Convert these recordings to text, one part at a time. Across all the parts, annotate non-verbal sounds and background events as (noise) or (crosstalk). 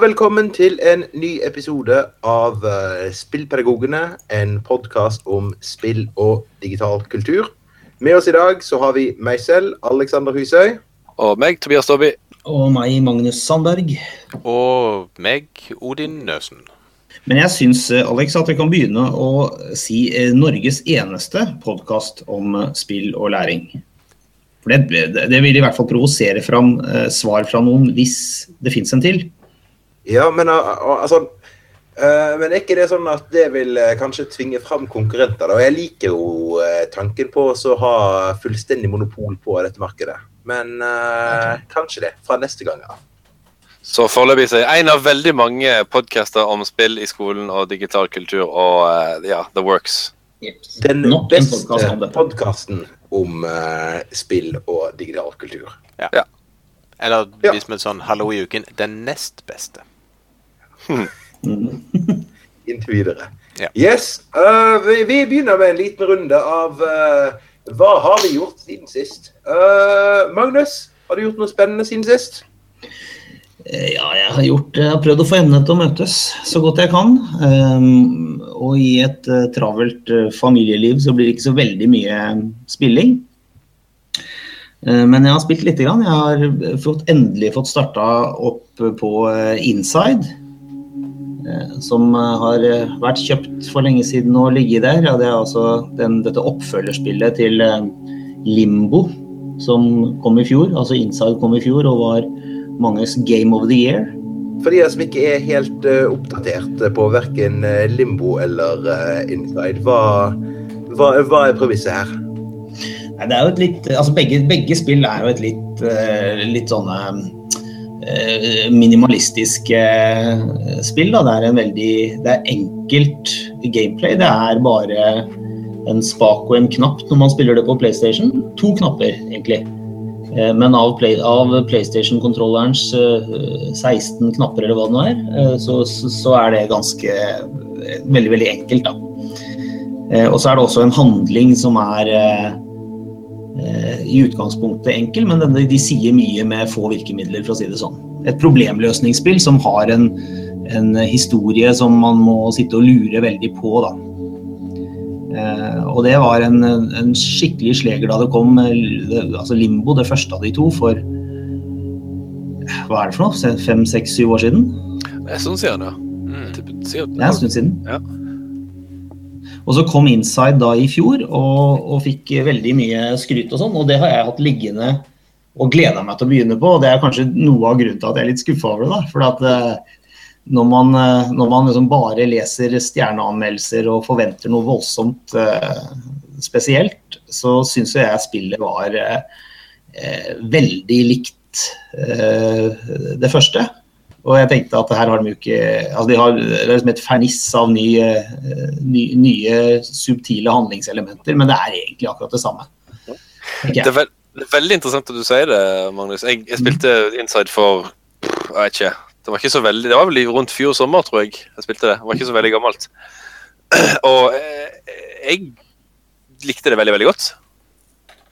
Og velkommen til en ny episode av eh, Spillpedagogene, en podkast om spill og digital kultur. Med oss i dag så har vi meg selv, Alexander Husøy. Og meg, Tobias Dobby. Og meg, Magnus Sandberg. Og meg, Odin Nøsen. Men jeg syns Alex, at vi kan begynne å si eh, Norges eneste podkast om eh, spill og læring. For det, det vil i hvert fall provosere fram eh, svar fra noen hvis det fins en til. Ja, men altså Men er ikke det sånn at det vil uh, kanskje tvinge fram konkurrenter? da? Og jeg liker jo tanken på å ha fullstendig monopol på dette markedet. Men kanskje det fra neste gang av. Så foreløpig er jeg en av veldig mange podcaster om spill i skolen og digital kultur og ja, The Works. Den beste podcast om podkasten om eh, spill og digital kultur. Eller Ja. hvis vi er sånn hallo i uken, den nest beste. (laughs) Inntil videre. Ja. Yes, Uh, vi, vi begynner med en liten runde av uh, hva har vi gjort siden sist? Uh, Magnus, har du gjort noe spennende siden sist? Eh, Ja, jeg har gjort Jeg har prøvd å få endene til å møtes så godt jeg kan. Um, og i et uh, travelt uh, familieliv så blir det ikke så veldig mye spilling. Eh, men jeg har spilt lite grann. Jeg har fått, endelig fått starta opp på Inside. Eh, Som eh, har eh, vært kjøpt for lenge siden og ligget der. Ja, det er altså den, dette oppfølgerspillet til Limbo som kom i fjor. Altså Inside kom i fjor og var manges Game of the Year. For de som ikke er helt uh, oppdatert på verken Limbo eller uh, Inside, hva, hva, hva er premisset her? Nei, det er jo et litt, altså begge, begge spill er jo et litt, uh, litt sånne eh, minimalistiske eh, spill. Da. Det er en veldig det er enkelt gameplay. Det er bare en spak og en knapp når man spiller det på PlayStation. To knapper, egentlig. Eh, Men av, play, av PlayStation-kontrollerens eh, 16 knapper, eller hva det nå er, så, så er det ganske veldig, veldig enkelt, da. Og så er det også en handling som er i utgangspunktet enkel, men denne, de sier mye med få virkemidler, for å si det sånn. Et problemløsningsspill som har en, en historie som man må sitte og lure veldig på, da. Eh, og det var en, en skikkelig sleger da det kom, eh, altså Limbo, det første av de to, for hva er det for noe, fem, seks, syv år siden? Det er en stund siden, ja. Mm. Det er en stund siden. Ja. Og så kom Inside da i fjor og, og fikk veldig mye skryt og sånn, og det har jeg hatt liggende og gleda meg til å begynne på. og Det er kanskje noe av grunnen til at jeg er litt skuffa over det. da, for at eh, når man, eh, når man liksom bare leser stjerneanmeldelser og forventer noe voldsomt eh, spesielt, så syns jeg spillet var eh, veldig likt eh, det første. Og jeg tenkte at her har de jo ikke altså de har, Det er liksom et ferniss av nye, nye, nye subtile handlingselementer, men det er egentlig akkurat det samme. Det er, veld, det er veldig interessant at du sier det, Magnus. Jeg, jeg spilte Inside for Jeg vet ikke. Det var ikke så veldig Det var vel rundt fjor sommer, tror jeg. Jeg spilte det. Det var ikke så veldig gammelt. (clears throat) Og eh, jeg likte det veldig, veldig godt.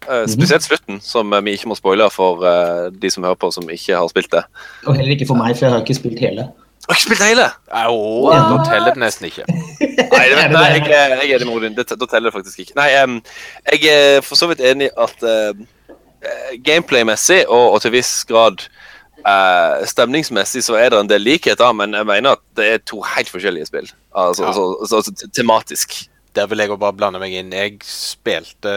Eh, spesielt slutten, som eh, vi ikke må spoile for uh, de som hører på som ikke har spilt det. Og heller ikke for meg, for jeg har ikke spilt hele. Har ikke spilt hele! What? nå teller det nesten ikke. (laughs) Nei, det, (laughs) det nei jeg, er- jeg er enig med Odin. Da teller det faktisk ikke. Nei, um, jeg er for så vidt enig at eh, eh, gameplay-messig og, og til viss grad uh, stemningsmessig så er det en del likheter, men jeg mener at det er to helt forskjellige spill. Altså, Ja. så, så, så, tematisk. Der vil jeg bare blande meg inn. Jeg spilte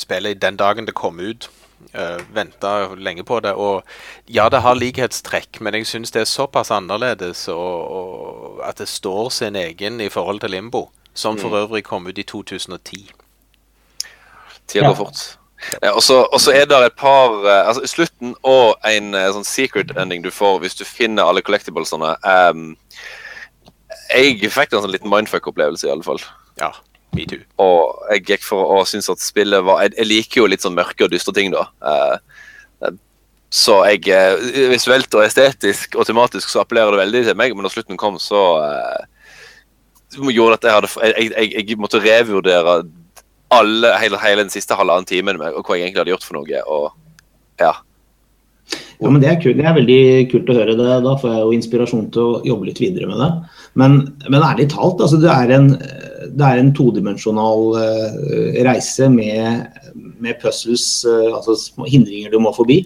spillet den dagen det kom ut. Uh, Venta lenge på det. Og ja, det har likhetstrekk, men jeg syns det er såpass annerledes og, og at det står sin egen i forhold til Limbo. Som for øvrig kom ut i 2010. Tida går fort. Ja, og så er det et par eh, Altså i slutten og en eh, sånn secret ending du får hvis du finner alle collectiblesene. um, jeg fikk en sånn liten mindfuck-opplevelse, i alle fall. Ja, me too. Og jeg gikk for å synes at spillet var Jeg, jeg liker jo litt sånn mørke og dystre ting, da. Eh, Så jeg, eh, visuelt og estetisk og tematisk så appellerer det veldig til meg, men da slutten kom, så eh, gjorde at jeg, hadde, jeg, jeg, jeg måtte revurdere alle, hele, hele den siste halvannen timen med og hva jeg egentlig hadde gjort for noe. og ja. Ja, men det er, kult. det er veldig kult å høre. det. Da får jeg jo inspirasjon til å jobbe litt videre med det. Men, men ærlig talt, altså, det er en, det er en todimensjonal uh, reise med, med puzzles, uh, altså hindringer du må forbi.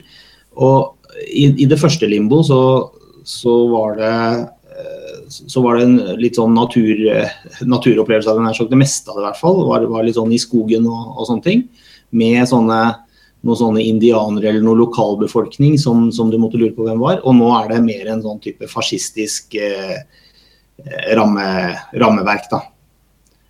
Og i, i det første limbo så, så var det uh, så var det en litt sånn natur, naturopplevelse av den det, det meste av det i hvert fall. Var, var litt sånn i skogen og, og sånne ting. Med sånne noen sånne indianere eller noen lokalbefolkning som, som, du måtte lure på hvem var. Og nå er det mer en sånn type fascistisk eh, ramme, rammeverk, da.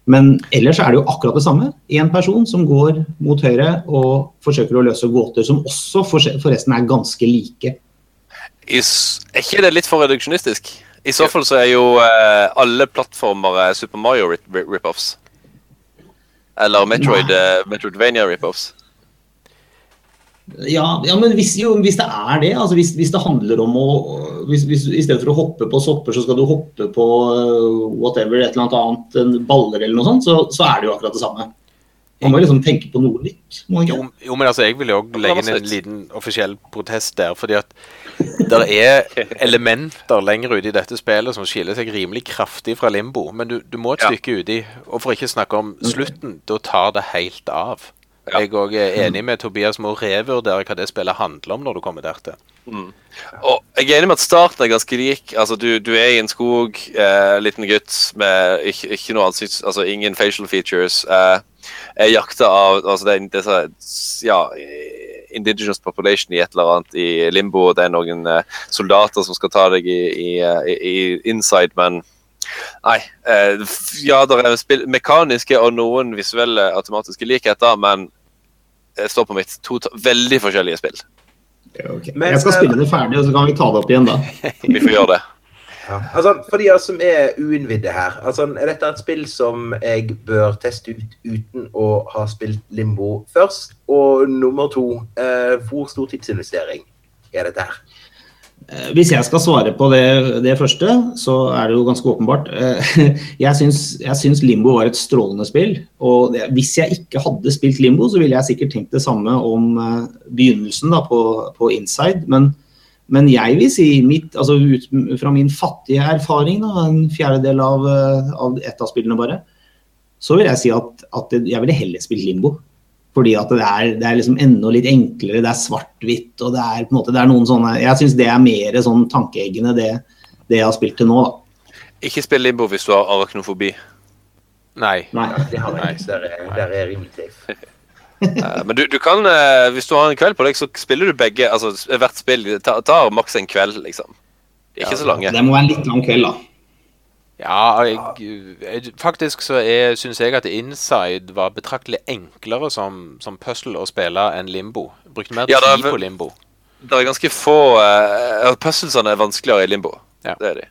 Men ellers er det jo akkurat det samme. Én person som går mot høyre og forsøker å løse gåter, som også forresten er ganske like. I, er ikke det litt for reduksjonistisk? I så fall så er jo eh, alle plattformer eh, Super Mario rip-offs. Eller Metroid, eh, Metroidvania rip-offs. Ja, ja, men hvis, jo, hvis, det er det, altså hvis, hvis, det handler om å hvis, hvis, I stedet for å hoppe på sopper, så skal du hoppe på uh, whatever, et eller annet annet, baller eller noe sånt, så, så er det jo akkurat det samme. Man må liksom tenke på noe nytt. Jo, jo, men altså, jeg vil jo legge inn en liten offisiell protest der. fordi at det er elementer lenger ute i dette spillet som skiller seg rimelig kraftig fra limbo. Men du, du må et stykke uti. Og for ikke snakke om slutten, da tar det helt av. Jeg òg er enig med Tobias med å revurdere hva det spillet handler om når du kommer der til. Mm. Og jeg er enig med at starten er ganske lik. Altså, du, du er i en skog, eh, liten gutt med ikke, ikke noe ansikt, altså ingen facial features. Eh, er jakta av altså, det er disse, ja, indigenous population i et eller annet i limbo. Det er noen eh, soldater som skal ta deg i, i, i inside, men Nei. Eh, ja, det er mekaniske og noen visuelle automatiske likheter, men står på mitt. To veldig forskjellige spill. Okay. Men, jeg skal spille det ferdig, og så kan vi ta det opp igjen da. (laughs) vi får gjøre det. Ja. Altså, for de som er uinnvidde her, altså, er dette et spill som jeg bør teste ut uten å ha spilt Limbo først? Og nummer to, eh, hvor stor tidsinvestering er dette her? Eh, hvis jeg skal svare på det, det, første, så er det jo ganske åpenbart. Eh, (laughs) jeg syns, Limbo var et strålende spill. Og det, hvis jeg ikke hadde spilt Limbo, så ville jeg sikkert tenkt det samme om uh, begynnelsen da, på, på, Inside. Men, men, jeg vil si, mitt, altså ut fra min fattige erfaring, da, en fjerdedel av, av ett av spillene bare, så vil jeg si at, at jeg ville heller spilt Limbo. Fordi at det er, det er liksom enda litt enklere, det er svart-hvitt. og det er på en måte, det er noen sånne, Jeg syns det er mer sånn tankeeggende, det, det, jeg har spilt til nå. da. Ikke spill limbo hvis du har arachnofobi. Nei. Nei. Det har jeg ikke. Der er, der er rimelig safe. uh, (laughs) men du, du, kan, uh, hvis du har en kveld på deg, så spiller du begge. altså Hvert spill tar, tar maks en kveld, liksom. Ikke ja, så lange. Det må være en litt lang kveld, da. Ja, jeg, faktisk så syns jeg at Inside var betraktelig enklere som, som puzzle å spille enn Limbo. Brukte mer ja, tid på Limbo. Det er ganske få uh, Puzzlesene er vanskeligere i Limbo. Ja. Det er de.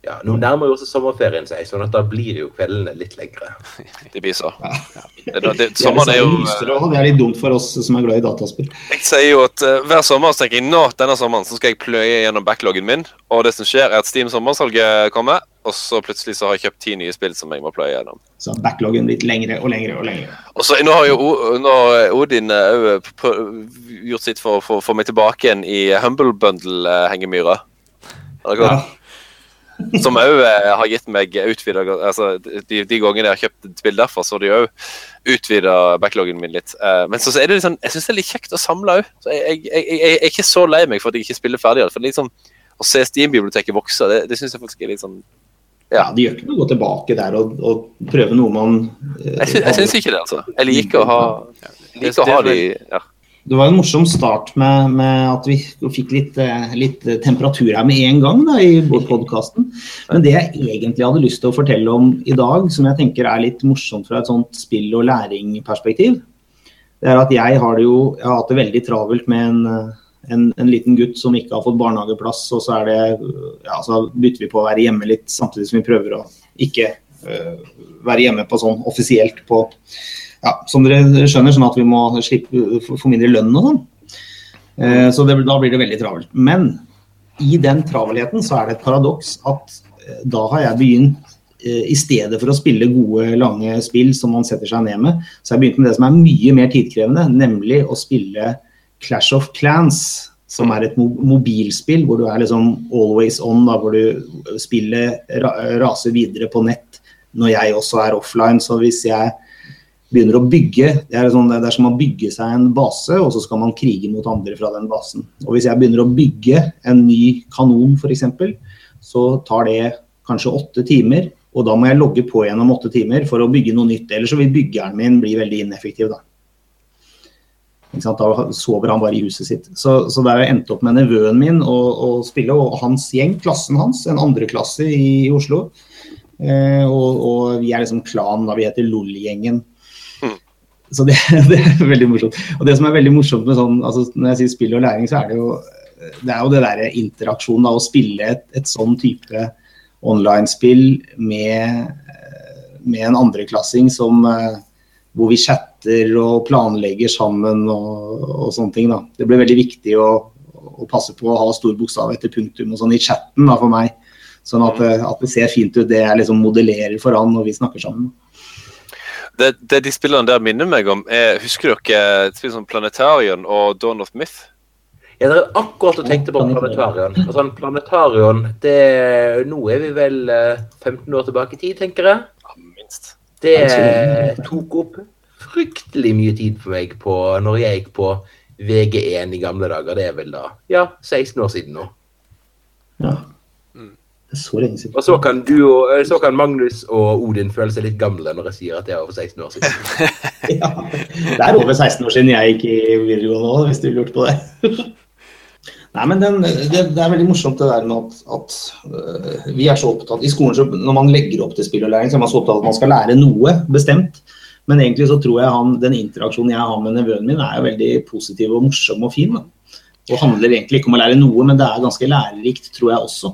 Ja, Nå nærmer jo også sommerferien seg, sånn at da blir jo kveldene litt lengre. (laughs) Det blir så. Ja. Det, det, sommeren er jo Det er litt dumt for oss som er glad i dataspill. Jeg sier jo at uh, Hver sommer så tenker jeg nå denne sommeren så skal jeg pløye gjennom backloggen min. Og det som skjer, er at Steam sommersalget kommer, og så plutselig så har jeg kjøpt ti nye spill som jeg må pløye gjennom. Så backloggen blitt lengre og lengre og lengre. Og så Nå har jo nå Odin òg uh, gjort sitt for å få meg tilbake igjen i Humble Bundle-hengemyra. godt? ja. Som òg eh, har gitt meg utvida altså, de, de, gangene jeg har kjøpt et spill derfor, så har de òg utvida backloggen min litt. Uh, men så, så, er det liksom, jeg syns det er litt kjekt å samle òg. Jeg, jeg, jeg, jeg, er ikke så lei meg for at jeg ikke spiller ferdig. For liksom, Å se Steam-biblioteket vokse, det, det syns jeg faktisk er litt sånn ja. ja, Det gjør ikke noe å gå tilbake der og, og prøve noe man uh, Jeg syns ikke det, altså. Jeg liker å ha, liker å ha de ja. Det var en morsom start med, med at vi fikk litt, eh, litt, temperatur her med en gang da, i podkasten. Men det jeg egentlig hadde lyst til å fortelle om i dag, som jeg tenker er litt morsomt fra et sånt spill- og læringperspektiv, det er at jeg har, jo, jeg har hatt det veldig travelt med en, en, en, liten gutt som ikke har fått barnehageplass, og så, det, ja, så bytter vi på å være hjemme litt, samtidig som vi prøver å ikke uh, være hjemme på sånn offisielt på ja, som dere skjønner, sånn at vi må slippe, få mindre lønn og sånn. Eh, så det, da blir det veldig travelt. Men i den travelheten så er det et paradoks at eh, da har jeg begynt eh, i stedet for å spille gode, lange spill som man setter seg ned med, så har jeg begynt med det som er mye mer tidkrevende, nemlig å spille Clash of Clans. Som er et mobilspill hvor du er liksom always on, da, hvor du spillet raser videre på nett når jeg også er offline. Så hvis jeg begynner å bygge Det er, sånn, det er som å bygge seg en base, og så skal man krige mot andre fra den basen. Og Hvis jeg begynner å bygge en ny kanon f.eks., så tar det kanskje åtte timer. Og da må jeg logge på gjennom åtte timer for å bygge noe nytt. Ellers så vil byggeren min bli veldig ineffektiv. Da Da sover han bare i huset sitt. Så, så der jeg endt opp med nevøen min og, og spille, og hans gjeng, klassen hans, en andreklasse i, i Oslo. Eh, og, og, vi er liksom klan, da vi heter LOL-gjengen. Så det, (laughs) det, er veldig morsomt. Og det som er veldig morsomt med sånn, altså når jeg sier spill og læring, så er det jo det er jo det der interaksjonen da, å spille et, et sånn type online-spill med, med en andreklassing som hvor vi chatter og planlegger sammen og, og sånne ting. da. Det blir veldig viktig å, å, passe på å ha stor bokstav etter punktum og sånn i chatten da, for meg. Sånn at, at, det ser fint ut, det jeg liksom modellerer for han når vi snakker sammen. Det, det, de spillene der minner meg om, er Husker dere spill som Planetarion og Dawn of Myth? Ja, det er akkurat og tenkte på Planetarion. Altså, planetarion det, Nå er vi vel 15 eh, år tilbake i tid, tenker jeg. Ja, minst. Det tok opp fryktelig mye tid for meg på når jeg gikk på VG1 i gamle dager. Det er vel da ja, 16 år siden nå. Ja. Så lenge siden. Og så kan, du, eh, så kan Magnus og Odin føle seg litt gamle når jeg sier at det er over 16 år siden. (laughs) ja, det er over 16 år siden jeg gikk i videregående òg, hvis du lurte på det. (laughs) Nei, men den, det, det, er veldig morsomt det der med at, at uh, vi er så opptatt I skolen så når man legger opp til spill og læring, så er man så opptatt av at man skal lære noe bestemt. Men egentlig så tror jeg han, den interaksjonen jeg har med nevøen min, er jo veldig positiv og morsom og fin. Da. Og handler egentlig ikke om å lære noe, men det er ganske lærerikt, tror jeg også.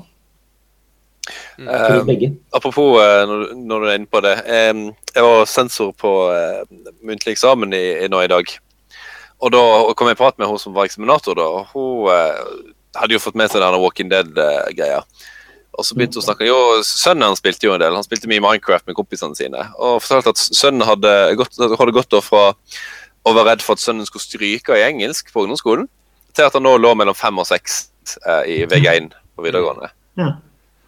Uh, apropos uh, når, når, du er inne på det. Um, jeg var sensor på uh, muntlig eksamen i, i, nå i dag. Og da kom jeg i prat med hun som var eksaminator. da, og Hun hadde jo fått med seg denne Walking Dead-greia. Og så begynte hun å snakke jo, Sønnen hans spilte jo en del, han spilte mye Minecraft med kompisene sine. Og fortalte at sønnen hadde gått, hadde gått fra å være redd for at sønnen skulle stryke i engelsk på ungdomsskolen, til at han nå lå mellom fem og seks i VG1 på videregående. Ja.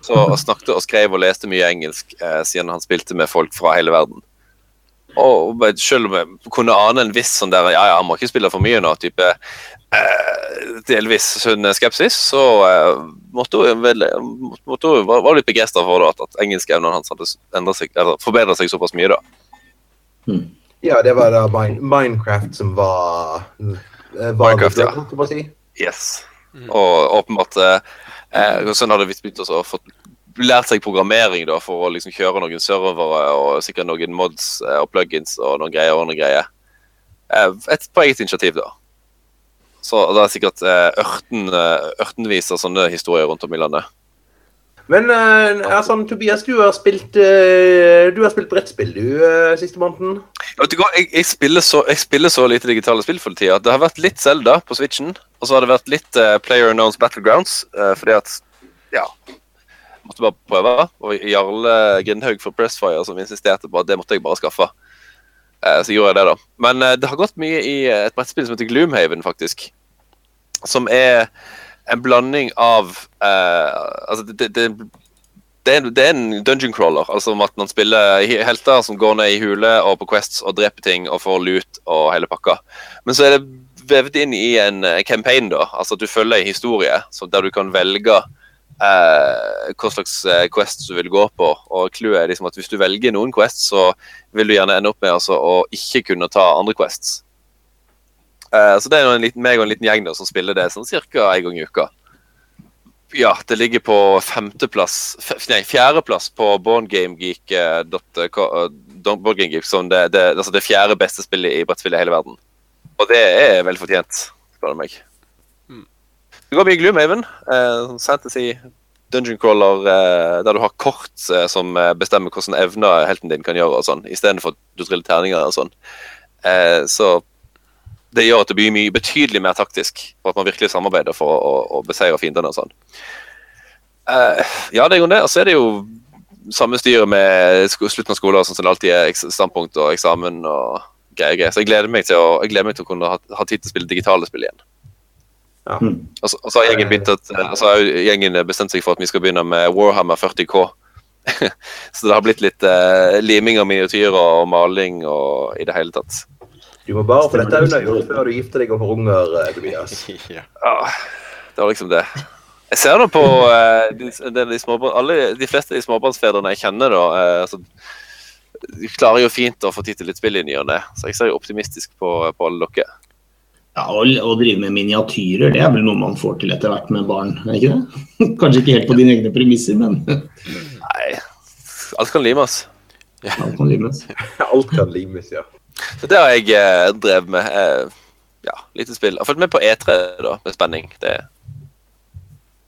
Så snakket og skrev og leste mye engelsk eh, siden han spilte med folk fra hele verden. Og selv om jeg kunne ane en viss sånn der, ja, ja, han må ikke spille for mye nå, type eh, delvis sunn skepsis, så eh, måtte hun vel måtte hun, var, var litt begeistra for da, at, at engelskevnene hans hadde seg, eller forbedra seg såpass mye. da. Hmm. Ja, det var da Minecraft som var, eh, var Minecraft, det, ja. Si. Yes. Mm. Og åpenbart eh, Eh, sånn hadde vi begynt å få lært seg programmering da, for å liksom kjøre noen servere og sikkert noen mods eh, og plugins og noen greier. og noen greier. Eh, et på eget initiativ, da. Så det er sikkert eh, ørten, ørtenvis av sånne historier rundt om i landet. Men uh, altså, Tobias, du har spilt uh, Du har spilt brettspill du uh, siste måneden? Jeg, jeg, spiller så, jeg, spiller så, lite digitale spill for tida. Det har vært litt Zelda på Switchen, og så har det vært litt uh, Player Unknowns Battlegrounds. fordi at Ja. Måtte bare prøve. Og Jarle Grindhaug fra Pressfire som insisterte på at det måtte jeg bare skaffe. så gjorde jeg det, da. Men det har gått mye i et brettspill som heter Gloomhaven, faktisk. Som er en blanding av uh, Altså, det, det, det, er, det, er, en dungeon crawler. Altså at man spiller helter som går ned i hule og på Quests og dreper ting og får loot og hele pakka. Men så er det vevet inn i en campaign, da. Altså at du følger en historie der du kan velge uh, hva slags eh, quests du vil gå på. Og clouet er liksom at hvis du velger noen quests, så vil du gjerne ende opp med altså, å ikke kunne ta andre quests. Uh, så det er en liten, meg og en liten gjeng da, som spiller det sånn ca. en gang i uka. Ja, det ligger på femteplass Nei, fjerdeplass på boardgamegeek. Uh, som det, det, altså det fjerde beste spillet i brettspill i hele verden. Og det er vel fortjent, spør du meg. Mm. Det går mye Gloomhaven. Eh, fantasy dungeon crawler eh, der du har kort eh, som bestemmer hvordan evner helten din kan gjøre, og sånn, istedenfor at du triller terninger og sånn. Eh, så det gjør at det blir mye betydelig mer taktisk. For at man virkelig samarbeider for å, å, å beseire fiendene og sånn. Uh, ja, det er jo det. Og så er det jo samme styret med slutten av skolen, sånn som det alltid er standpunkt og eksamen og greier. greier. Så jeg gleder meg til å, jeg gleder meg til å kunne ha, ha tid til å spille digitale spill igjen. Ja. Mm. Og så, og så har gjengen begynt at, og så har gjengen bestemt seg for at vi skal begynne med Warhammer 40K. (laughs) så det har blitt litt uh, liming av miniatyrer og maling og i det hele tatt. Du må bare få dette unna gjort før du gifter deg og får unger, eh, Tobias. (laughs) ja. Ja, det var liksom det. Jeg ser det på uh, de, de, de, småbarn, alle, de fleste av de småbarnsfedrene jeg kjenner, da. Uh, altså, de klarer jo fint å få tid til litt spill i ny og ne, så jeg ser jo optimistisk på, på alle dere. Ja, å, å drive med miniatyrer, det er vel noe man får til etter hvert med barn, er ikke det? (laughs) Kanskje ikke helt på dine egne premisser, men (laughs) Nei, alt kan limes. alt kan limes. Alt kan limes, ja. Så det har jeg eh, drevet med. Eh, ja, lite spill. Jeg har fulgt med på E3 da, med spenning. Det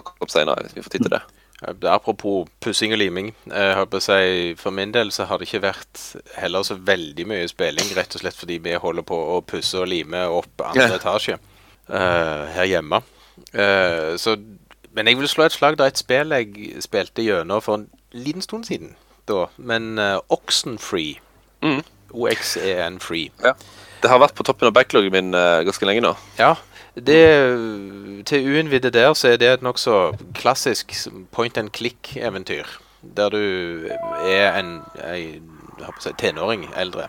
kommer senere, hvis vi får tid til det. Eh, Apropos pussing og liming. Jeg håper å si, For min del så har det ikke vært heller så veldig mye spilling, rett og slett fordi vi holder på å pusse og lime opp andre yeah. etasje uh, her hjemme. Uh, så, men jeg vil slå et slag. Er et spill jeg spilte gjennom for en liten stund siden. Da, men uh, Oxenfree. Mm. OXEN Free. Det har vært på toppen av backloggen min uh, ganske lenge nå. Ja, det, til uinnvidde der så er det et nokså klassisk point and click-eventyr. Der du er en, en si, tenåring eldre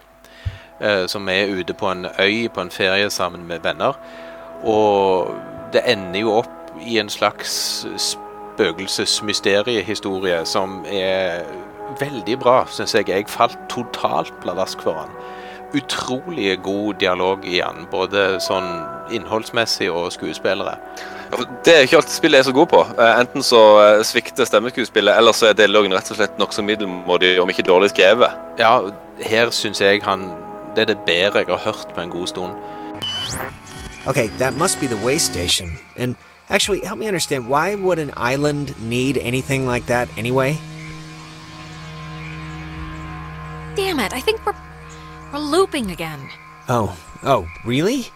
uh, som er ute på en øy på en ferie sammen med venner. Og det ender jo opp i en slags spøkelsesmysteriehistorie som er veldig bra, syns jeg. Jeg falt totalt pladask for han. utrolig god dialog i han, både sånn innholdsmessig og skuespillere. Det er ikke alt spillet er så god på. Eh, Enten så eh, svikter stemmeskuespillet, eller så er dialogen rett og slett nokså middelmådig, om ikke dårlig skrevet. Ja, her syns jeg han Det er det bedre jeg har hørt på en god stund. Okay, that must be the way station. And actually, help me understand why would an island need anything like that anyway? Damn it, I think we're we're looping again. Oh, oh, really?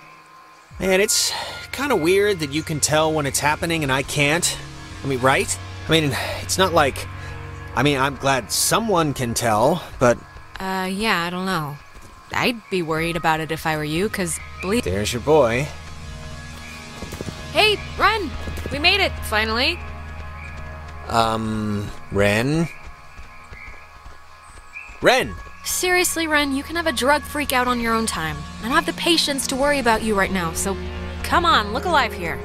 Man, it's kind of weird that you can tell when it's happening and I can't. I mean, right? I mean, it's not like. I mean, I'm glad someone can tell, but Uh yeah, I don't know. I'd be worried about it if I were you, cause believe there's your boy. Hey, run! We made it, finally. Um, Ren? Ren! Seriously, Ren, you can have a drug freak out on your own time. I don't have the patience to worry about you right now, so come on, look alive here.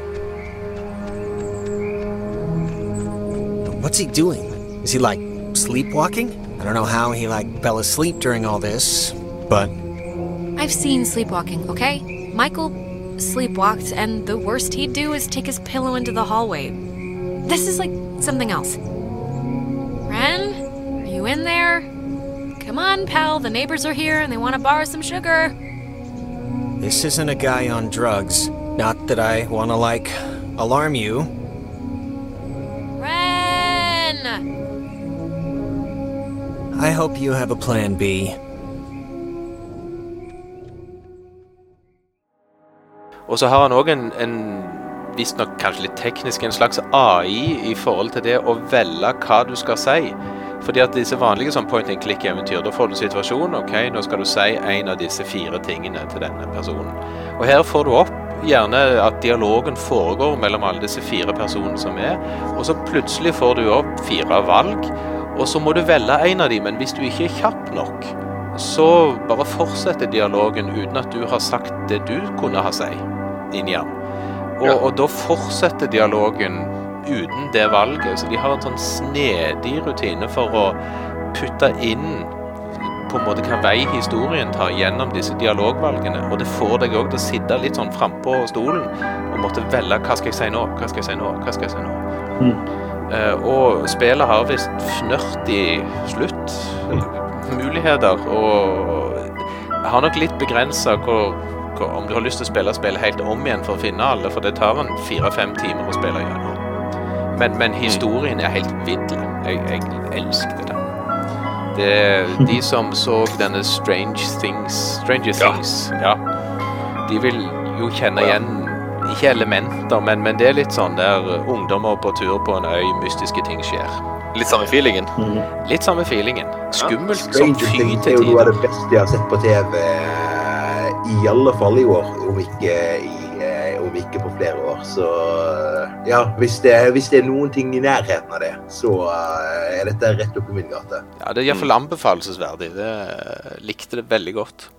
What's he doing? Is he like sleepwalking? I don't know how he like fell asleep during all this, but I've seen sleepwalking, okay? Michael sleepwalked, and the worst he'd do is take his pillow into the hallway. This is like something else. Ren, are you in there? Come on, pal, the neighbors are here and they want to borrow some sugar. this isn't a guy on drugs. Not that I want to like alarm you. Ren! I hope you have a plan B. Og så har han òg en, en visstnok kanskje litt teknisk, en slags AI i forhold til det å velge hva du skal si. Fordi at disse vanlige sånn point and click-eventyr, da får du situasjonen, ok, nå skal du si en av disse fire tingene til denne personen. Og her får du opp gjerne at dialogen foregår mellom alle disse fire personene som er, og så plutselig får du opp fire valg, og så må du velge en av dem, men hvis du ikke er kjapp nok, så bare fortsetter dialogen uten at du har sagt det du kunne ha sagt inn den. Og da fortsetter dialogen uten det valget. Så de har en sånn snedig rutine for å putte inn på en måte hva vei historien tar gjennom disse dialogvalgene. Og det får deg òg til å sitte litt sånn frampå stolen og måtte velge hva skal jeg si nå, hva skal jeg si nå, hva skal jeg si nå. Mm. Eh, og spillet har visst fnørtig slutt muligheter, og har nok litt begrensa om du har lyst til å spille spillet helt om igjen for å finne alle, for det tar en fire-fem timer å spille gjennom. Men, men historien er helt vill. Jeg, jeg elsket det. Det de (laughs) som så denne Strange Things Stranger Things, ja. De vil jo kjenne igjen ikke elementer, men, men det er litt sånn der ungdommer på tur på en øy, mystiske ting skjer. Litt samme feelingen. Litt samme feelingen. Skummelt som fy til tider. Det er jo noe av det beste jeg har sett på TV, eh, i alle fall i år, om ikke, i, eh, om ikke på flere år. Så ja, hvis det, hvis det er noen ting i nærheten av det, så eh, er dette rett opp i min gate. Ja, det er iallfall anbefalesverdig. Det eh, likte det veldig godt.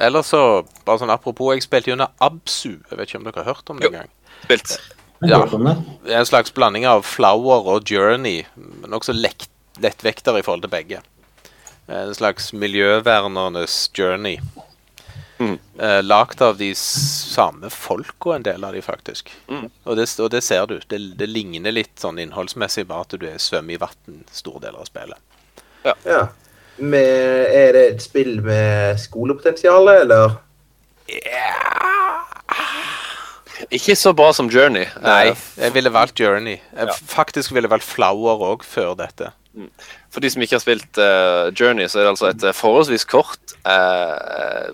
Ellers så, bare sånn apropos, jeg spilte under Absu. Jeg vet ikke om dere har hørt om det engang? Spilt. Ja. en slags blanding av Flower og Journey. Men også lettvekter i forhold til begge. En slags miljøvernernes journey. Mm. Eh, lagt av de samme folka, en del av de faktisk. Mm. Og, det, og det ser du. Det, det ligner litt sånn innholdsmessig bare at du er svøm i vann store deler av spillet. Ja. Med, er det et spill med skolepotensial, eller? Ikke så bra som Journey. Nei, Eh, jeg ville valgt Journey. Jeg Ja. faktisk ville valgt Flower òg før dette. For de som ikke har spilt uh, Journey, så er det altså et forholdsvis kort eh,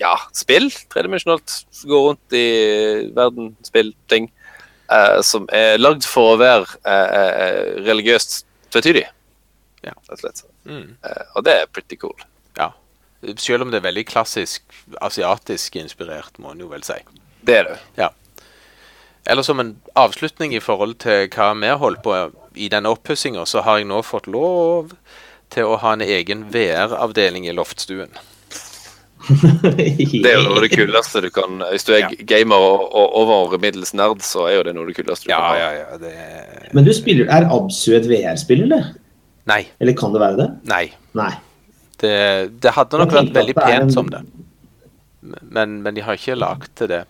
ja, spill. Tredimensjonalt. Gå rundt i verden, spill ting. eh, som er lagd for å være eh, eh, religiøst tvetydig. Ja. Rett og slett. Mm. Eh, og det er pretty cool. Ja. Selv om det er veldig klassisk asiatisk inspirert, må en jo vel si. Det er det. Ja. Eller som en avslutning i forhold til hva vi har holdt på i denne oppussinga, så har jeg nå fått lov til å ha en egen VR-avdeling i loftstuen. Det er jo noe av det kuleste du kan Hvis du er gamer og, og over middels nerd, så er jo det noe av det kuleste du kan ha. ja, det Men du spiller, er Absu et VR-spill, eller? Nei. Eller kan det være det? Nei. Nei. Det, det hadde nok vært veldig pent en- som det. Men, men de har ikke lagd til det.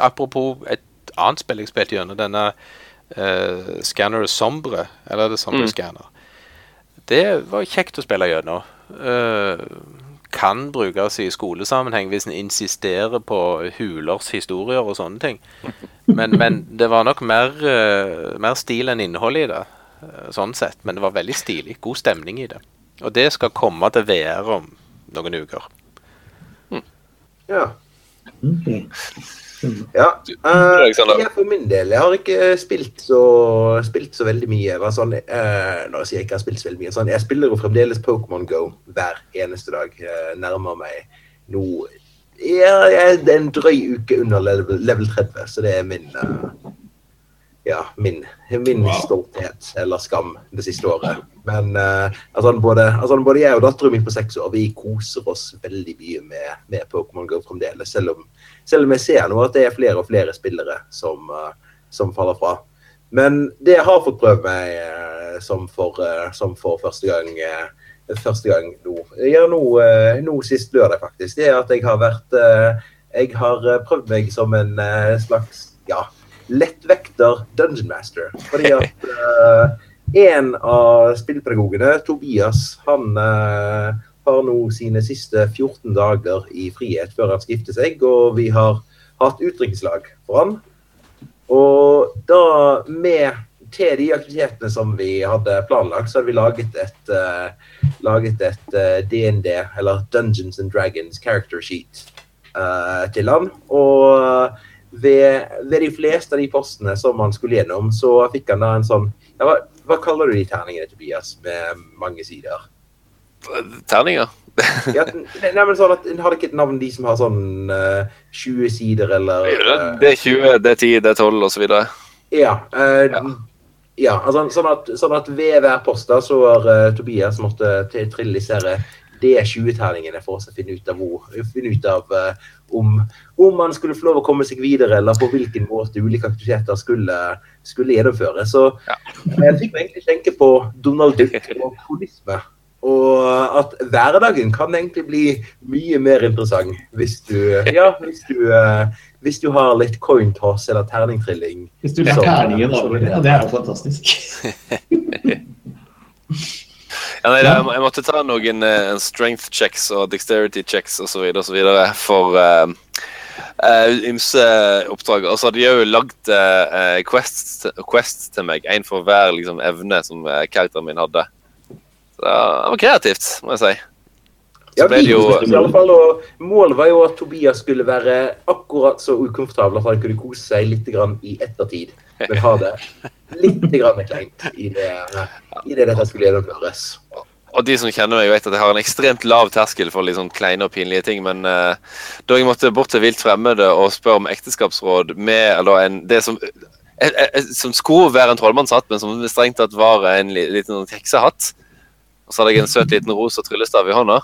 Apropos et annet spill jeg spilte gjennom, denne uh, Scanner Sombre, eller er det Sombre Mm. Scanner? Det var kjekt å spille gjennom. Eh, kan brukes i skolesammenheng hvis en insisterer på hulers historier og sånne ting. Men, men det var nok mer, eh, mer stil enn innhold i det, eh, sånn sett. Men det var veldig stilig. God stemning i det. Og det skal komme til VR om noen uker. Ja. Ok. Ja. Eh, jeg for min del, jeg har ikke spilt så, spilt så veldig mye. Det Sånn, uh, når jeg sier jeg ikke har spilt så veldig mye, sånn, jeg spiller jo fremdeles Pokémon Go hver eneste dag. Uh, nærmer meg nå ja, jeg er en drøy uke under level, level 30, så det er min eh, ja, min, min stolthet eller skam det siste året. Men uh, altså, både, altså, både jeg og datteren min på seks år vi koser oss veldig mye med, med Pokémon Go fremdeles. Selv om, selv om jeg ser nå at det er flere og flere spillere som, uh, som faller fra. Men det jeg har fått prøvd meg uh, som, for, som for første gang første gang nå, ja, nå, nå sist lørdag faktisk, det er at jeg har vært Jeg har prøvd meg som en slags ja, lettvekter dungeon master. Fordi at uh, en av spillpedagogene, Tobias, han uh, har nå sine siste 14 dager i frihet før han skal gifte seg, og vi har hatt utdrikningslag for han. Og da med til de aktivitetene som vi hadde planlagt, så hadde vi laget et, uh, laget et uh, DND, eller Dungeons and Dragons character sheet uh, til han. Og ved, ved de fleste av de postene som han skulle gjennom, så fikk han da en sånn ja, hva, hva kaller du de terningene, Tobias, med mange sider? Terninger. (laughs) Ja, nei, men sånn at En hadde ikke et navn, de som har sånn uh, 20 sider, eller uh, Det er 20, det er 10, det er 12 osv. Ja. Uh, Ja. ja altså, sånn, at, sånn at ved hver post da, så har eh, Tobias måttet til- er D20-terningene for oss å finne ut av, hvor, finne ut av uh, om, om man skulle få lov å komme seg videre, eller på hvilken måte ulike aktiviteter skulle, skulle gjennomføres. Så Ja. jeg fikk egentlig tenke på Donald Duck og holisme. Og at hverdagen kan egentlig bli mye mer interessant hvis du, ja, hvis du, uh, hvis du har litt coin toss eller terningtrilling. Hvis du lar terningen over det, ja, det er jo fantastisk. (laughs) Ja, nei, jeg, jeg måtte ta noen uh, strength checks og dexterity checks osv. for uh, eh, ymse oppdrag. Og så hadde de jo lagd uh, quests, quests til meg, én for hver liksom, evne som uh, karakteren min hadde. Så det var kreativt, må jeg si. Ja, ble det jo i alle fall, og Målet var jo at Tobias skulle være akkurat så ukomfortabel at han kunne kose seg litt grann i ettertid. Men ha det litt kleint i det, i det dette skulle gjennomføres. Og de som kjenner meg, vet at jeg har en ekstremt lav terskel for liksom kleine og pinlige ting. Men uh, da jeg måtte bort til vilt fremmede og spørre om ekteskapsråd med eller en, det som, en, en, som skulle være en trollmannshatt, men som strengt tatt var en liten sånn heksehatt, og så hadde jeg en søt liten rosa tryllestav i hånda.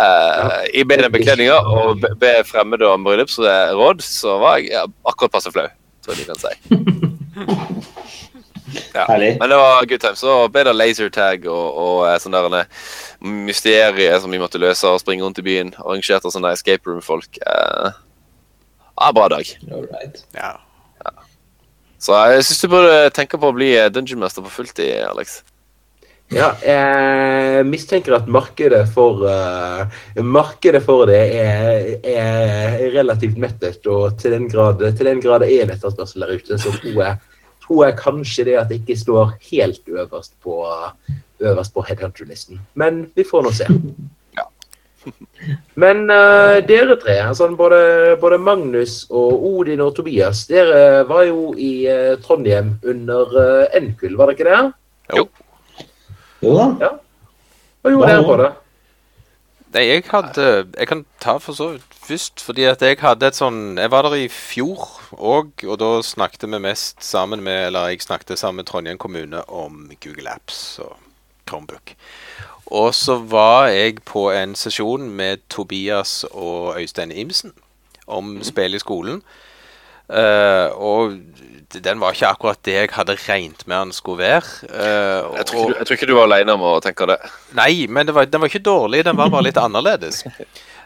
Eh, I be den bekledninga og be, be fremmede om bryllupsråd, så var jeg ja, akkurat passe flau, tror jeg de kan si. (laughs) Ja. Men det var good time. Så ble det lasertag og, og sånne sånn der mysterier som vi måtte løse og springe rundt i byen. Arrangerte sånne escape room-folk. Eh, ja, bra dag. Alright. Ja. Så jeg syns du burde tenke på å bli eh, dungeon master på fulltid, Alex. Ja, jeg mistenker at markedet for, uh, markedet for det er, er relativt mettet, og til den grad, til den grad det er en etterspørsel der ute, så tror jeg, tror jeg kanskje det at det ikke står helt øverst på, øverst på headhunter-listen. Men vi får nå se. (laughs) Ja. Men uh, dere tre, altså både, både Magnus og Odin og Tobias, dere var jo i uh, Trondheim under uh, NKUL, var det ikke det? Jo. Jo da. Hva gjorde dere på det? Nei, jeg hadde Jeg kan ta for så vidt først, fordi at jeg hadde et sånn Jeg var der i fjor òg, og da snakket vi mest sammen med Eller jeg snakket sammen med Trondheim kommune om Google Apps og Chromebook. Og så var jeg på en sesjon med Tobias og Øystein Imsen om spill i skolen. Eh, og den var ikke akkurat det jeg hadde regnet med han skulle være. Uh, Jeg tror, og- du, jeg tror ikke du var alene om å tenke det. Nei, men det var, den var ikke dårlig, den var bare litt (laughs) annerledes. (laughs)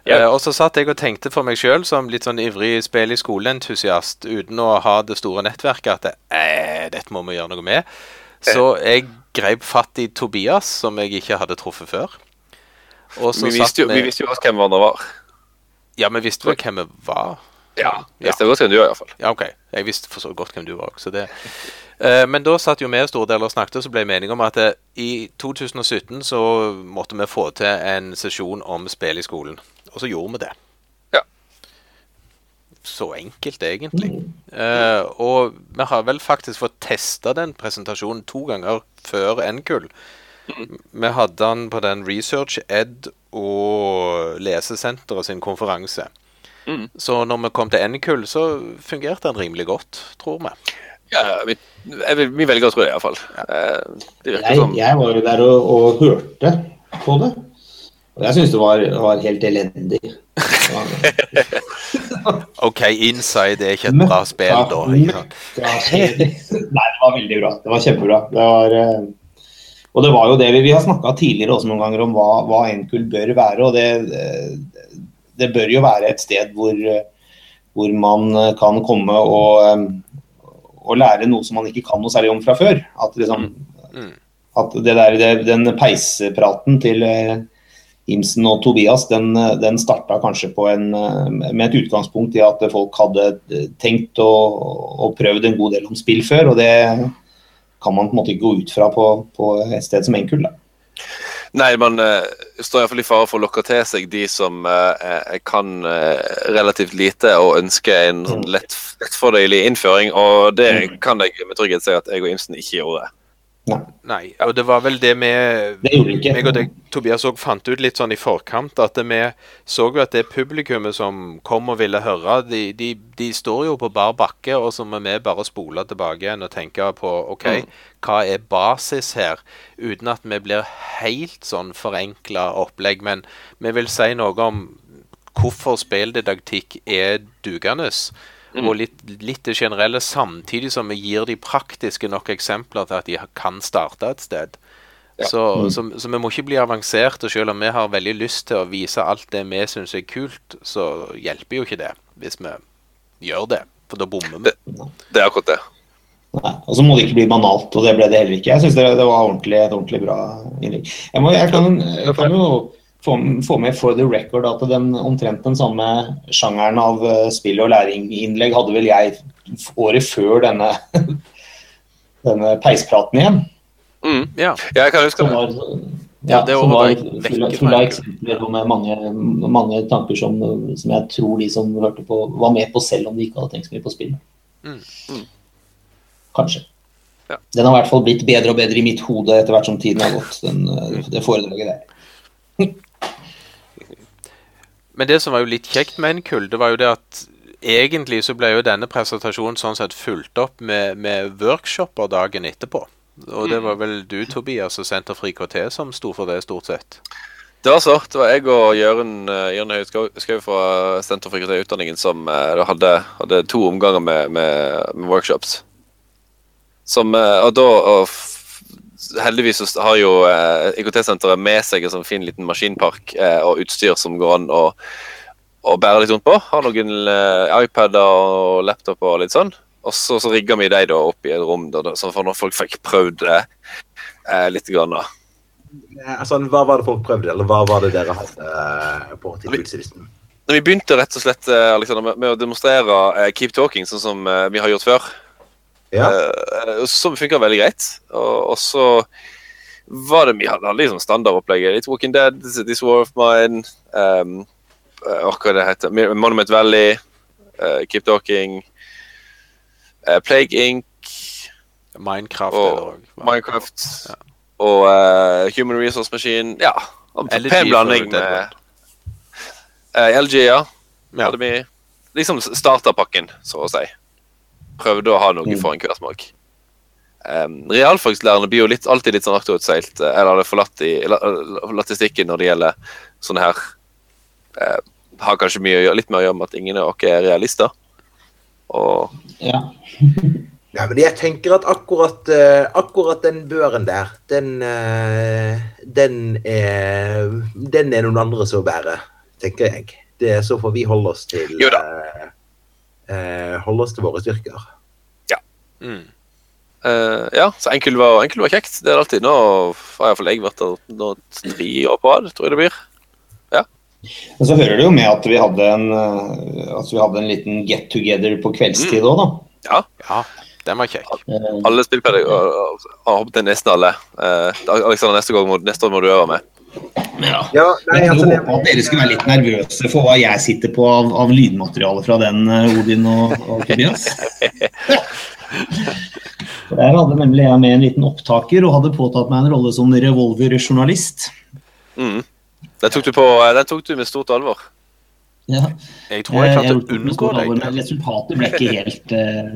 Ja. uh, og så satt jeg og tenkte for meg sjøl, som litt sånn ivrig spill i skoleentusiast uten å ha det store nettverket, at eh, dette må vi gjøre noe med. Så jeg grep fatt i Tobias, som jeg ikke hadde truffet før. Vi visste jo, vi visste jo godt hvem han var. Ja, vi visste jo hvem vi var. Ja, Jeg Visste godt hvem du var, iallfall. Ja, OK. Jeg visste for så godt hvem du var også. Det. Eh, men da satt jo vi store deler og snakket, og så ble vi meningen om at eh, i 2017 så måtte vi få til en sesjon om spill i skolen. Og så gjorde vi det. Ja. Så enkelt, egentlig. Uh, og vi har vel faktisk fått testa den presentasjonen to ganger før NKUL. Vi hadde den på den Research Ed og Lesesenteret sin konferanse. Mm. Så når vi kom til NKUL, så fungerte den rimelig godt, tror vi. Ja, vi, jeg, vi velger å tro det, iallfall. Eh, det virker Jeg, som jeg var jo der og, og hørte på det. Og jeg syns det var, var helt elendig. (laughs) OK, Inside er ikke et bra spill, da. (laughs) Nei, det var veldig bra. Det var kjempebra. Det var, eh, og det var jo det vi, vi har snakka tidligere også noen ganger om hva, hva NKUL bør være. og det, det, bør jo være et sted hvor, eh, hvor man eh, kan komme og, eh, og lære noe som man ikke kan noe særlig om fra før. At, liksom, Mm. at det der, det, den peispraten til Imsen og Tobias den, den starta kanskje på en, med et utgangspunkt i at folk hadde tenkt og, og prøvd en god del om spill før. og det kan man på en måte ikke gå ut fra på, på et sted som Enkull. da. Nei, man uh, står iallfall i fare for å lokke til seg de som eh, eh, kan uh, relativt lite og ønsker en sånn lett, lettfordelig innføring, og det kan jeg med trygghet si at jeg og Imsen ikke gjorde. Nei, og det var vel det vi meg og deg, Tobias, òg fant ut litt sånn i forkant at vi så jo at det publikummet som kom og ville høre, de, de, de står jo på bar bakke, og så må vi bare spole tilbake igjen og tenke på OK, hva er basis her? Uten at vi blir helt sånn forenkla opplegg, men vi vil si noe om hvorfor spilldidaktikk er dugende. Og litt, litt det generelle, samtidig som vi gir de praktiske nok eksempler til at de kan starte et sted. Så, så, så vi må ikke bli avanserte, selv om vi har veldig lyst til å vise alt det vi syns er kult, så hjelper jo ikke det hvis vi gjør det, for da bommer vi. Det er akkurat det. Nei, og så må det ikke bli banalt, og det ble det heller ikke. Jeg syns det, det var ordentlig, et ordentlig bra innlegg. Jeg, må, jeg, kan, jeg kan jo få, få med for the record at den omtrent den samme sjangeren av eh, spill- og læringinnlegg hadde vel jeg året før denne, (laughs) denne peispraten igjen. Mm. Ja. Ja, jeg kan huske Som det. var, Ja, det som var fulle av eksempler med mange, mange tanker som, som jeg tror de som hørte på, var med på selv om de ikke hadde tenkt så mye på spill. Mm. Mm. Kanskje. Ja. Den har i hvert fall blitt bedre og bedre i mitt hode etter hvert som tiden har gått, den, eh, det foredraget der. (laughs) Men det som var jo litt kjekt med NKUL, det var jo det at egentlig så ble jo denne presentasjonen sånn sett fulgt opp med, med workshoper dagen etterpå. Og det var vel du, Tobias, og Senter for IKT som sto for det, stort sett. Det var så. Det var jeg og Jørund uh, Jørn Høie Skau Skau fra Senter for IKT-utdanningen som eh, hadde, hadde to omganger med, med, med workshops. Som eh, Og da og Heldigvis har jo eh, IKT-senteret med seg en sånn fin liten maskinpark eh, og utstyr som går an å, å bære litt rundt på. Har noen eh, iPader og laptoper og litt sånn. Og så, så rigger vi dem da opp i et rom, da, sånn for når folk fikk prøvd det eh, litt. Grann, da. Eh, Altså, hva var det folk prøvde, eller hva var det dere hadde eh, på tilbudslisten? Vi, vi begynte rett og slett Alexander, med, med å demonstrere Keep Talking, sånn som vi har gjort før, Ja. Uh, som funka veldig greit. Og, og så var det mye hadde liksom standardopplegget. Litt Walking Dead, This War of Mine, um, uh, hva det heter, Monument Valley, uh, Keep Talking, uh, Plague Inc. Minecraft Og også. Minecraft Ja. og eh, Human Resource Machine. Ja. En pen blanding med Eh, LG, ja. Ja. Hadde vi liksom starterpakken, så å si. Prøvde å ha noe Mm. for en smak. Um, realfagslærerne blir jo litt, alltid litt sånn akterutseilt, eller eller forlatt i, la- latt i stikken når det gjelder sånne her uh, Har kanskje mye, å gjøre- litt mer å gjøre med at ingen av oss er realister. Og Ja. (laughs) Ja, men jeg tenker at akkurat, uh, akkurat den børen der, den, uh, den, er, den er noen andre som bærer, tenker jeg. Det, så får vi holde oss til Jo da. Eh, holde oss til våre styrker. Mm. Uh, ja, så enkel var, enkel var kjekt. Det er det alltid. Nå har iallfall jeg vært der nå tre år på rad, tror jeg det blir. Men så hører det jo med at vi hadde en, altså vi hadde en liten get together på kveldstid òg, da. Ja, den var kjekk. Eh, Alle spillpedagoger har hoppet til nesten alle. Uh, Alexander, neste gang må, neste år må du øve med. Ja. Ja, nei, Jeg altså, håper at dere skulle være litt nervøse for hva jeg sitter på av, av lydmateriale fra den, eh, Odin og, og Tobias. (laughs) Der hadde nemlig jeg med en liten opptaker og hadde påtatt meg en rolle som revolverjournalist. Mm. Den tok du på, den tok du med stort alvor. Ja. Jeg tror jeg Eh, klarte å unngå deg. men Resultatet ble ikke helt eh,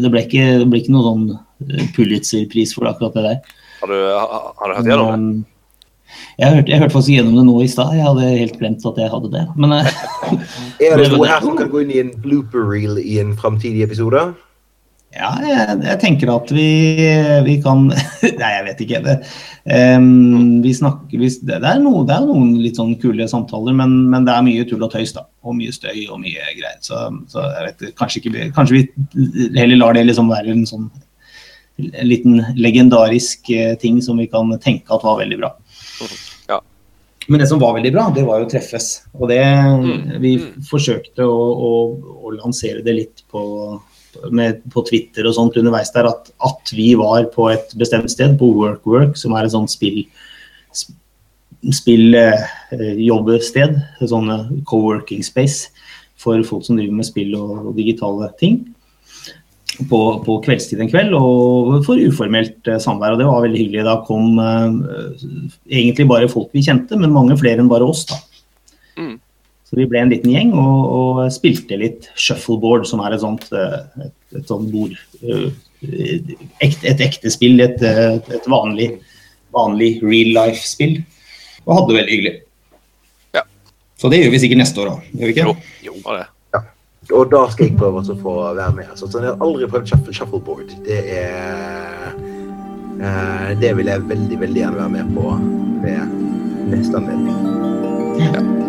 Det ble ikke, det ble ikke noen sånn Pulitzer-pris for akkurat det der. Har du, har, har du hørt gjennom det? Jeg hørte, jeg hørte faktisk gjennom det nå i stad. Jeg hadde helt glemt at jeg hadde det. Men eh, (laughs) er det noe her som kan gå inn i en blooper reel i en framtidig episode? ja, jeg, jeg tenker at vi, vi kan (laughs) Nei, jeg vet ikke. Det, um, vi snakker, vi, det, er noe, det er noen litt sånn kule samtaler, men, men det er mye tull og tøys, da. Og mye støy og mye greier. Så, så jeg vet kanskje ikke Kanskje vi heller lar det liksom være en sånn en liten legendarisk eh, ting som vi kan tenke at var veldig bra. (laughs) Ja. Men det som var veldig bra, det var jo treffes. Og det Vi forsøkte å, å, å lansere det litt på, med, på Twitter og sånt underveis der, at, at vi var på et bestemt sted, på WorkWork, som er et sånt spill spilljobbested. et sånn eh, co-working space for folk som driver med spill og, og digitale ting. På, på kveldstid en kveld, og for uformelt eh, samvær. Og det var veldig hyggelig. Da kom eh, egentlig bare folk vi kjente, men mange flere enn bare oss. da. Mm. Så vi ble en liten gjeng og, og spilte litt shuffleboard, som er et sånt, eh, et, et sånt bord. Et, et ekte spill, et, et vanlig, vanlig real life-spill. Og hadde det veldig hyggelig. Ja. Så det gjør vi sikkert neste år òg, gjør vi ikke? Jo, jo, det. Og da skal jeg prøve å få være med. Altså, så jeg har aldri prøvd shuffle, shuffleboard. Det er eh, Det vil jeg veldig, veldig gjerne være med på ved neste anledning.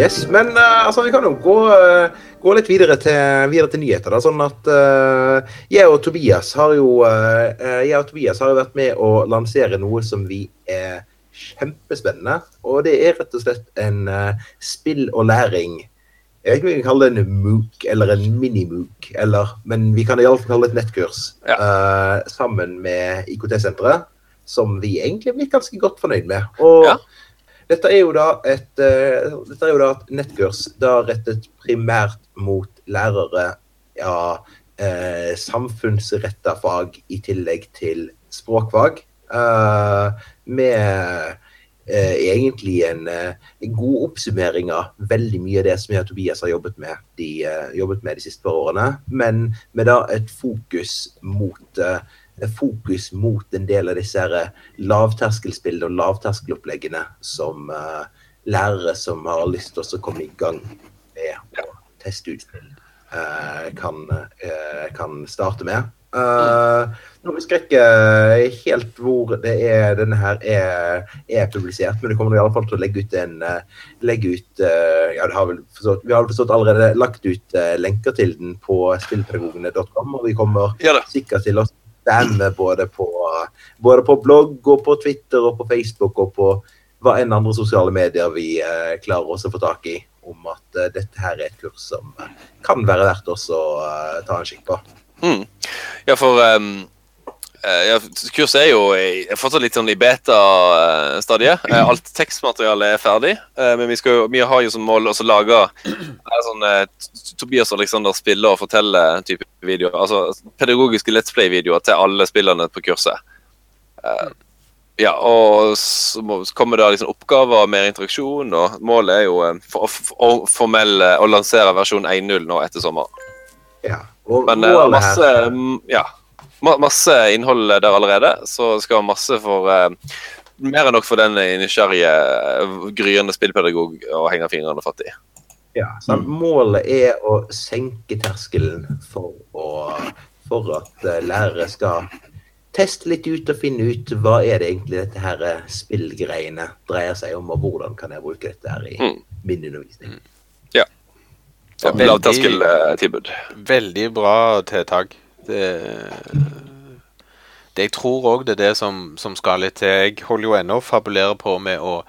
Yes, men uh, altså, vi kan jo gå, uh, gå litt videre til, videre til nyheter. Da, sånn at uh, jeg og Tobias har jo jeg og Tobias har jo vært med å lansere noe som vi er kjempespennende. Og det er rett og slett en spill og læring. Jeg vet ikke om vi kan kalle det en MOOC eller en mini-MOOC, men vi kan iallfall kalle det et nettkurs. eh, sammen med IKT-senteret, som vi egentlig er blitt ganske godt fornøyd med. Og Ja. Dette er jo da et, eh, dette er jo da et nettkurs da rettet primært mot lærere ja, eh, samfunnsretta fag i tillegg til språkfag. eh, med eh, egentlig en, eh, en god oppsummering av veldig mye av det som jeg og Tobias har jobbet med de, eh, jobbet med de siste par årene. Men med da et fokus mot eh, fokus mot en del av disse eh, lavterskelspillene og lavterskeloppleggene som uh, lærere som har lyst til å komme i gang med å teste ut spill, uh, kan, uh, kan starte med. Eh, nå husker jeg ikke helt hvor det er denne her er, er publisert, men det kommer i alle fall til å legge ut en eh, legge ut, eh, ja, har vel forstått, Vi har vel forstått allerede lagt ut eh, lenker til den på spillpedagogene.com, og vi kommer sikkert til å spamme både på, både på blogg og på Twitter og på Facebook og på hva enn andre sosiale medier vi eh, klarer oss å få tak i, om at eh, dette her er et kurs som kan være verdt også å eh, ta en kikk på. Mm. Ja, for eh, ja, kurset er jo er fortsatt litt sånn i beta-stadiet. Eh, alt tekstmaterialet er ferdig, eh, men vi, jo, vi har jo som mål å lage eh, sånn, eh, Tobias og Alexander spiller og forteller type videoer. Altså pedagogiske Let's Play-videoer til alle spillerne på kurset. Eh, ja, og så kommer det liksom oppgaver og mer interaksjon, og målet er jo eh, for, for, formell eh, å lansere versjon 1.0 nå etter sommeren. Ja. Og Men eh, målet masse, her mm, ja, masse innhold der allerede, så skal masse for eh, Mer enn nok for den nysgjerrige, eh, gryende spillpedagog å henge fingrene fatt i. Ja, så Målet er å senke terskelen for, å, for at eh, lærere skal teste litt ut og finne ut hva er det egentlig dette her eh, spillgreiene dreier seg om, og hvordan kan jeg bruke dette her i Mm. min undervisning. Ja, Veldig- Lavterskeltilbud. Veldig bra tiltak. Det, det Jeg tror òg det er det som, som skal litt til. Jeg holder jo ennå og fabulerer på med å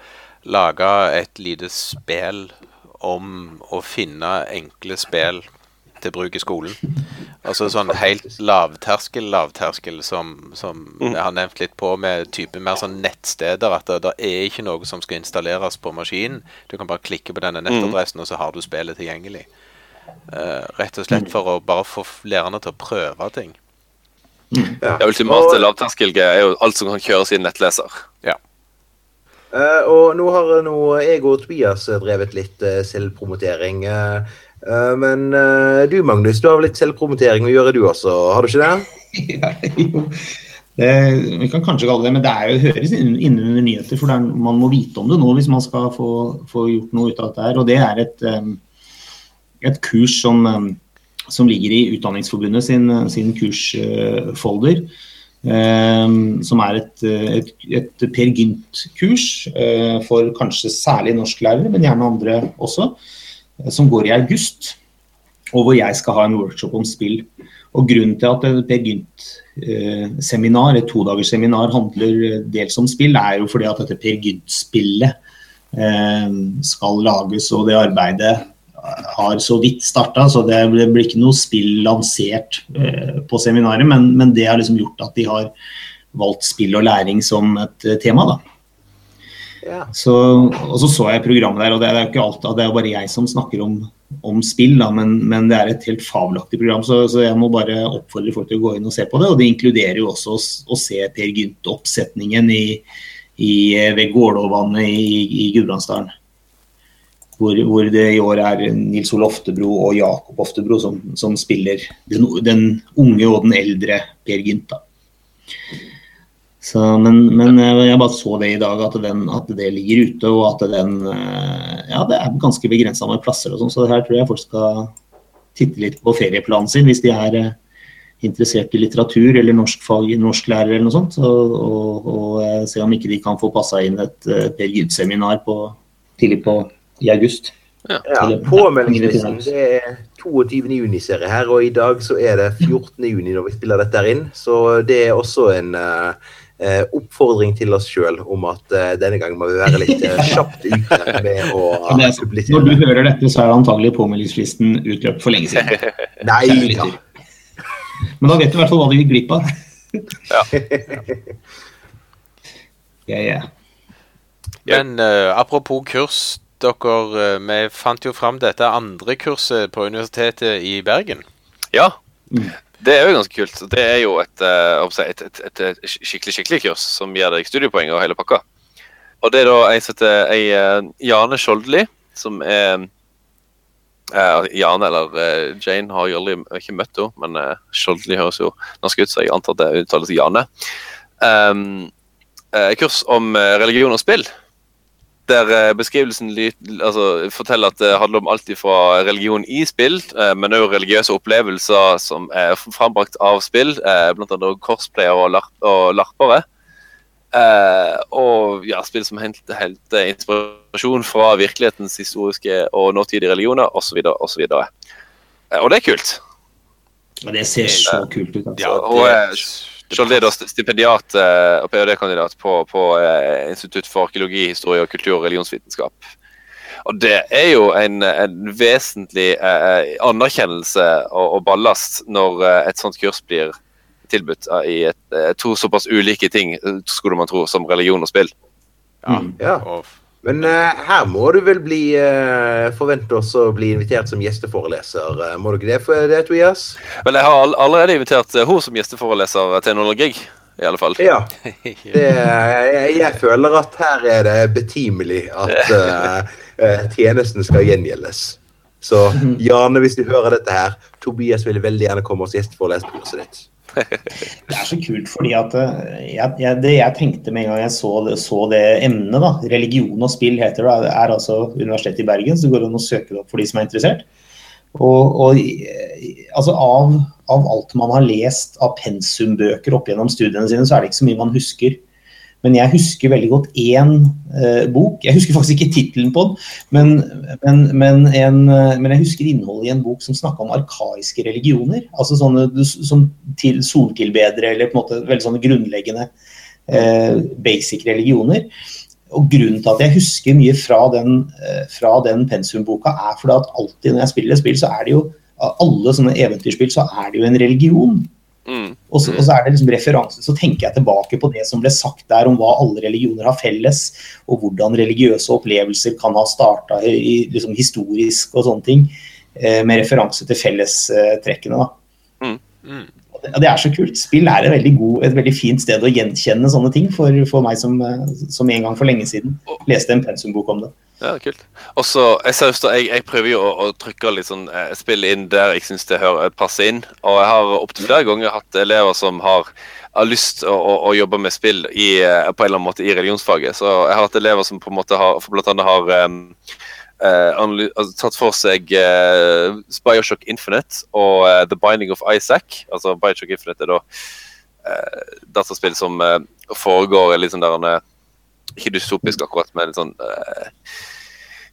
lage et lite spill om å finne enkle spill til bruk i skolen. Altså sånn helt lavterskel, lavterskel, som, som jeg har nevnt litt på, med type mer sånn nettsteder. At det, det er ikke noe som skal installeres på maskinen. Du kan bare klikke på denne nettadressen, og så har du spillet tilgjengelig. Eh, rett og slett for å bare få lærerne til å prøve ting. Ja. Det ultimate Og- er jo alt som kan kjøres i en nettleser. Eh, og nå har nå jeg og Tobias eh, drevet litt uh, selvpromotering. eh, eh, men eh, du Magnus, du har vel litt selvpromotering å gjøre du også, har du ikke det? (laughs) Ja, jo. Det, vi kan kanskje kalle det, men det er jo, høres inn- innunder nyheter. For det er, man må vite om det nå hvis man skal få, få gjort noe ut av dette. her, Og det er et, em, et kurs som, som ligger i Utdanningsforbundet sin, sin kursfolder. em, som er et, et, et Per Gynt-kurs eh, for kanskje særlig norsklærere, men gjerne andre også. Som går i august. Og hvor jeg skal ha en workshop om spill. Og Grunnen til at et Per Gynt-seminar, et todagersseminar, handler dels om spill, er jo fordi at dette Per Gynt-spillet skal lages, og det arbeidet har så vidt starta. Så det blir ikke noe spill lansert eh, på seminaret, men, men det har liksom gjort at de har valgt spill og læring som et eh, tema. da. Ja. Så, og så så jeg programmet der, og det er jo ikke alt, det er jo bare jeg som snakker om, om spill, da, men, men det er et helt fabelaktig program, så, så jeg må bare oppfordre folk til å gå inn og se på det. Og det inkluderer jo også å, å se Per Gynt-oppsetningen i, i, ved Gålåvannet i, i Gudbrandsdalen. Hvor, hvor det i år er Nils Ole Oftebro og Jakob Oftebro som, som spiller den, den unge og den eldre Per Gynt. Men, men eh, jeg bare så det i dag, at, den, at det ligger ute, og at den eh, Ja, det er ganske begrensa med plasser og sånn, så her tror jeg folk skal titte litt på ferieplanen sin hvis de er eh, interessert i litteratur eller norskfag, norsklærer eller noe sånt, og, og, og se om ikke de kan få passa inn et Per Gynt-seminar tidlig på, i august. Ja, ja Påmeldingslisten det er 22. juni-serie her, og i dag så er det 14. juni når vi spiller dette her inn. Så det er også en eh, eh, oppfordring til oss sjøl om at uh, denne gangen må vi være litt uh, kjapt ute med å det er sant. Når du hører dette, så er antagelig påmeldingslisten utløpt for lenge siden. (laughs) Nei da. Men da vet du i hvert fall hva du gikk glipp av. Ja. (laughs) Ja, yeah. Men uh, apropos kurs, dere, eh, vi fant jo fram dette andre kurset på Universitetet i Bergen. Ja. Mm. Det er jo ganske kult. Det er jo et, eh, et, et, et, skikkelig skikkelig kurs som gir deg studiepoeng og hele pakka. Og det er da ei som heter eh, Jane Skjoldli, som er eh, Jane eller Jane har jeg aldri ikke møtt henne, men uh, Skjoldli høres jo norsk ut, så jeg antar at det uttales Jane. Um, eh, kurs om religion og spill. Der eh, beskrivelsen altså, forteller at det handler om alt fra religion i spill, eh, men også religiøse opplevelser som er frambrakt av spill, bl.a. blant annet cosplayere og, larp og larpere. Eh, og ja, spill som henter, henter inspirasjon fra virkelighetens historiske og nåtidige religioner, osv. osv. Eh, og det er kult. Og det ser så kult ut. Altså. Ja, og, eh, Skjold er da stipendiat eh, og ph.d.-kandidat på, på eh, Institutt for arkeologi, historie og kultur- og religionsvitenskap. Og det er jo en, en vesentlig eh, anerkjennelse og, og ballast når eh, et sånt kurs blir tilbudt eh, i et, eh, to såpass ulike ting, eh, skulle man tro, som religion og spill. ja. Mm. Ja. Og, Men eh, her må du vel bli uh, forvente oss å bli invitert som gjesteforeleser. Eh, må du ikke det, for det, Tobias? Vel, jeg har all, allerede invitert henne hun som gjesteforeleser til noen gig, i alle fall. Ja. (laughs) Det, jeg, jeg føler at her er det betimelig at uh, (laughs) eh, tjenesten skal gjengjeldes. Så (laughs) Jane, hvis du hører dette her, Tobias vil veldig gjerne komme og gjesteforelese på kurset ditt. (laughs) Det er så kult, fordi at eh, jeg, jeg, det jeg tenkte med en gang jeg så så det emnet, da, religion og spill heter det, er altså Universitetet i Bergen, så det går an å søke det opp for de som er interessert. Og, og eh, altså av, av alt man har lest av pensumbøker opp gjennom studiene sine, så er det ikke så mye man husker. Men jeg husker veldig godt én eh, bok. Jeg husker faktisk ikke tittelen på den, men, men, men, en, eh, men jeg husker innholdet i en bok som snakka om arkaiske religioner. Altså sånne som til soltilbedere, eller på en måte veldig sånne grunnleggende eh, basic religioner. Og Grunnen til at jeg husker mye fra den, eh, fra den pensumboka, er fordi at alltid når jeg spiller et spill, så er det jo av alle sånne eventyrspill, så er det jo en religion. Mm. Og så, og så er det liksom referanse, så tenker jeg tilbake på det som ble sagt der om hva alle religioner har felles, og hvordan religiøse opplevelser kan ha starta liksom, historisk og sånne ting, eh, med referanse til fellestrekkene. da. mm. Og det, og det er så kult. Spill er et veldig, god, et veldig fint sted å gjenkjenne sånne ting, for, for meg som, eh, som en gang for lenge siden leste en pensumbok om det. Ja, kult. Og så, jeg, jeg, jeg prøver jo å, å trykke litt sånn eh, spill inn der jeg syns det hører, passer inn. Og jeg har opptil flere ganger hatt elever som har, har lyst å, å, å jobbe med spill i, eh, på en eller annen måte i religionsfaget. Så jeg har hatt elever som på en måte har blant annet har um, uh, tatt for seg uh, Bioshock Infinite og uh, The Binding of Isaac. Altså Bioshock Infinite er da dataspill som foregår litt sånn der er Ikke dystopisk akkurat, men sånn uh,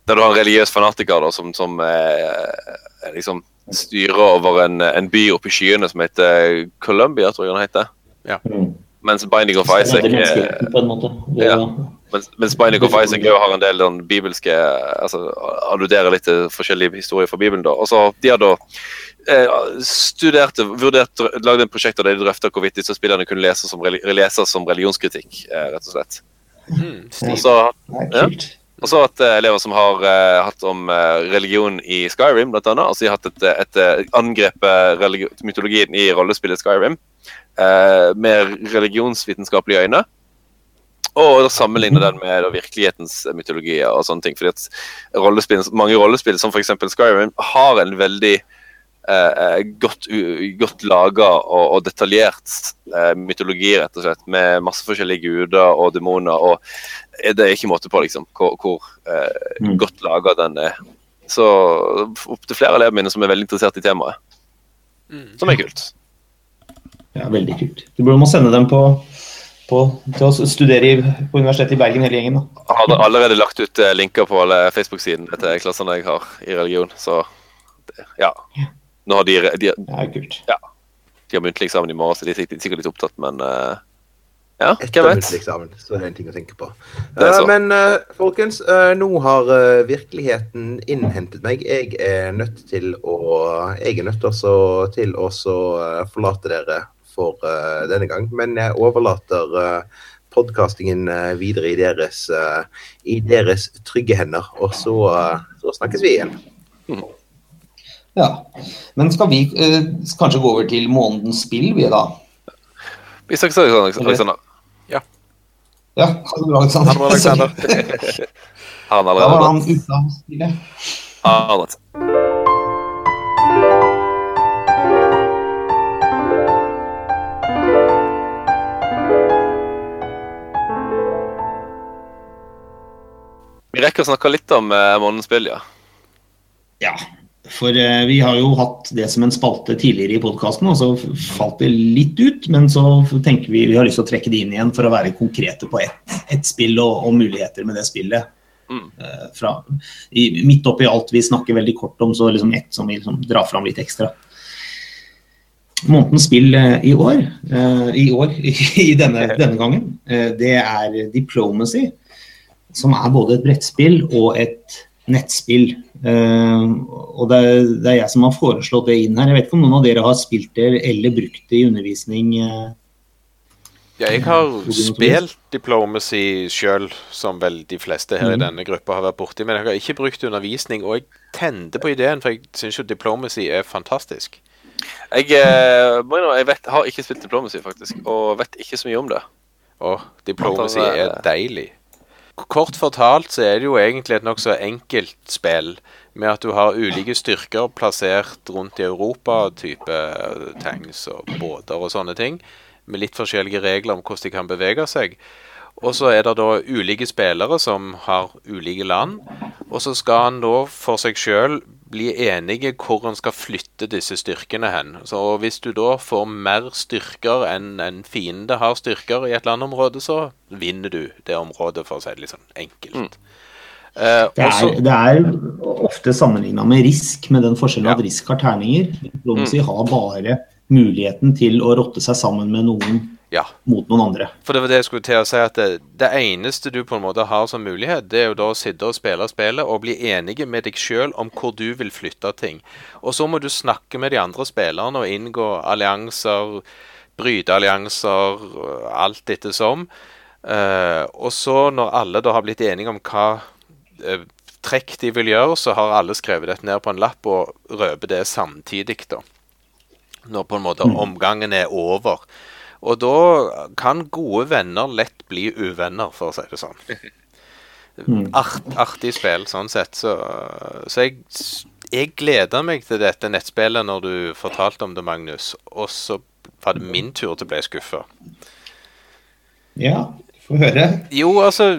der du har en religiøs fanatiker da, som, som uh, liksom styrer over en, en by oppe i skyene som heter Colombia, tror jeg den heter. Ja. Mens Binding of Isaac er eh, ja. mens, mens Binding of Isaac jo har en del den bibelske altså Alluderer litt til forskjellige historier fra Bibelen. da. Og så De har da eh, studerte, vurdert, lagde en prosjekt der de drøfta hvorvidt disse spillerne kunne leses som, leses som religionskritikk, eh, rett og slett. Mm, Og så det er Ja. og så at eh, elever som har uh, hatt om eh, religion i Skyrim, blant annet. Altså de har hatt et, et, et religi- mytologien i rollespillet Skyrim uh, med religionsvitenskapelige øyne. Og sammenligne den med da, virkelighetens mytologier og sånne ting. fordi at rollespill, mange rollespill, som f.eks. Skyrim, har en veldig eh, eh, godt, godt laga og, og detaljert eh, mytologi, rett og slett, med masse forskjellige guder og demoner. og det er ikke måte på liksom, hvor, hvor eh, Mm. godt laga den er. Så opptil flere av elevene mine som er veldig interessert i temaet. Mm. Som er kult. Ja, veldig kult. Du burde må sende dem på på, til å studere i, på Universitetet i Bergen, hele gjengen. da. Jeg har allerede lagt ut eh, linker på alle Facebook-sidene til klassene jeg har i religion, så det, ja. Nå har de, de, Det er kult. de har muntlig eksamen i morgen, så de er sikkert- litt opptatt, men uh, ja, Etter hvem vet? muntlig eksamen, så er det en ting å tenke på. Så. men uh, folkens, uh, nå har virkeligheten innhentet meg. Jeg er nødt til å Jeg er nødt også til å så, forlate dere for denne gang. Men jeg overlater uh, podkastingen videre i deres, i deres trygge hender. Og så, så snakkes vi igjen. Ja. Men skal vi eh, kanskje gå over til månedens spill, vi da? Vi snakkes, Alexander. Alexander. Ja, ha det bra, Alexander. Ha det bra, Alexander. (laughs) Han Da var han ute av spillet. Gått? Vi rekker å snakke litt om eh, månedens spill, ja. Ja, for eh, vi har jo hatt det som en spalte tidligere i podkasten, og så falt det litt ut. Men så tenker vi vi har lyst til å trekke det inn igjen for å være konkrete på ett et spill og, og muligheter med det spillet. Mm. Eh, fra, i, midt oppi alt vi snakker veldig kort om, så liksom ett som vi liksom drar fram litt ekstra. Månedens spill eh, i år, i, år (laughs) i denne, denne gangen, det er Diplomacy. Som er både et brettspill og et nettspill. Eh, og det er, det er jeg som har foreslått det inn her. Jeg vet ikke om noen av dere har spilt det eller brukt det i undervisning. Uh, Ja, jeg har spilt Diplomacy sjøl, som vel de fleste her mm. i denne gruppa har vært borti. Men jeg har ikke brukt undervisning, og jeg tente på ideen, for jeg syns jo Diplomacy er fantastisk. Jeg, eh, må jeg vet, har ikke spilt Diplomacy, faktisk, og vet ikke så mye om det. Og Diplomacy er- er deilig. Kort fortalt så er det jo egentlig et nokså enkelt spill, med at du har ulike styrker plassert rundt i Europa, type eh, tanks og båter og sånne ting, med litt forskjellige regler om hvordan de kan bevege seg. Og så er det da ulike spillere som har ulike land, og så skal han da for seg sjøl bli enige hvor han skal flytte disse styrkene hen. Så hvis du da får mer styrker enn en fiende har styrker i et landområde, så vinner du det området, for å si det litt sånn enkelt. Eh, Det er, også, det er ofte sammenligna med Risk, med den forskjellen Ja. at Risk har terninger. Diplomacy har bare muligheten til å rotte seg sammen med noen ja. mot noen andre. For det var det jeg skulle til å si, at det, det eneste du på en måte har som mulighet, det er jo da å sitte og spille spillet og bli enige med deg sjøl om hvor du vil flytte ting. Og så må du snakke med de andre spillerne og inngå allianser, bryte allianser, alt ettersom. Uh, og så, når alle da har blitt enige om hva uh, trekk de vil gjøre, så har alle skrevet dette ned på en lapp og røper det samtidig, da. Når på en måte omgangen er over. Og da kan gode venner lett bli uvenner, for å si det sånn. Mm. Art, artig spill, sånn sett. Så, så jeg, jeg gleder meg til dette nettspillet når du fortalte om det, Magnus. Og så var det min tur til å bli skuffa. Ja, få høre. Jo, altså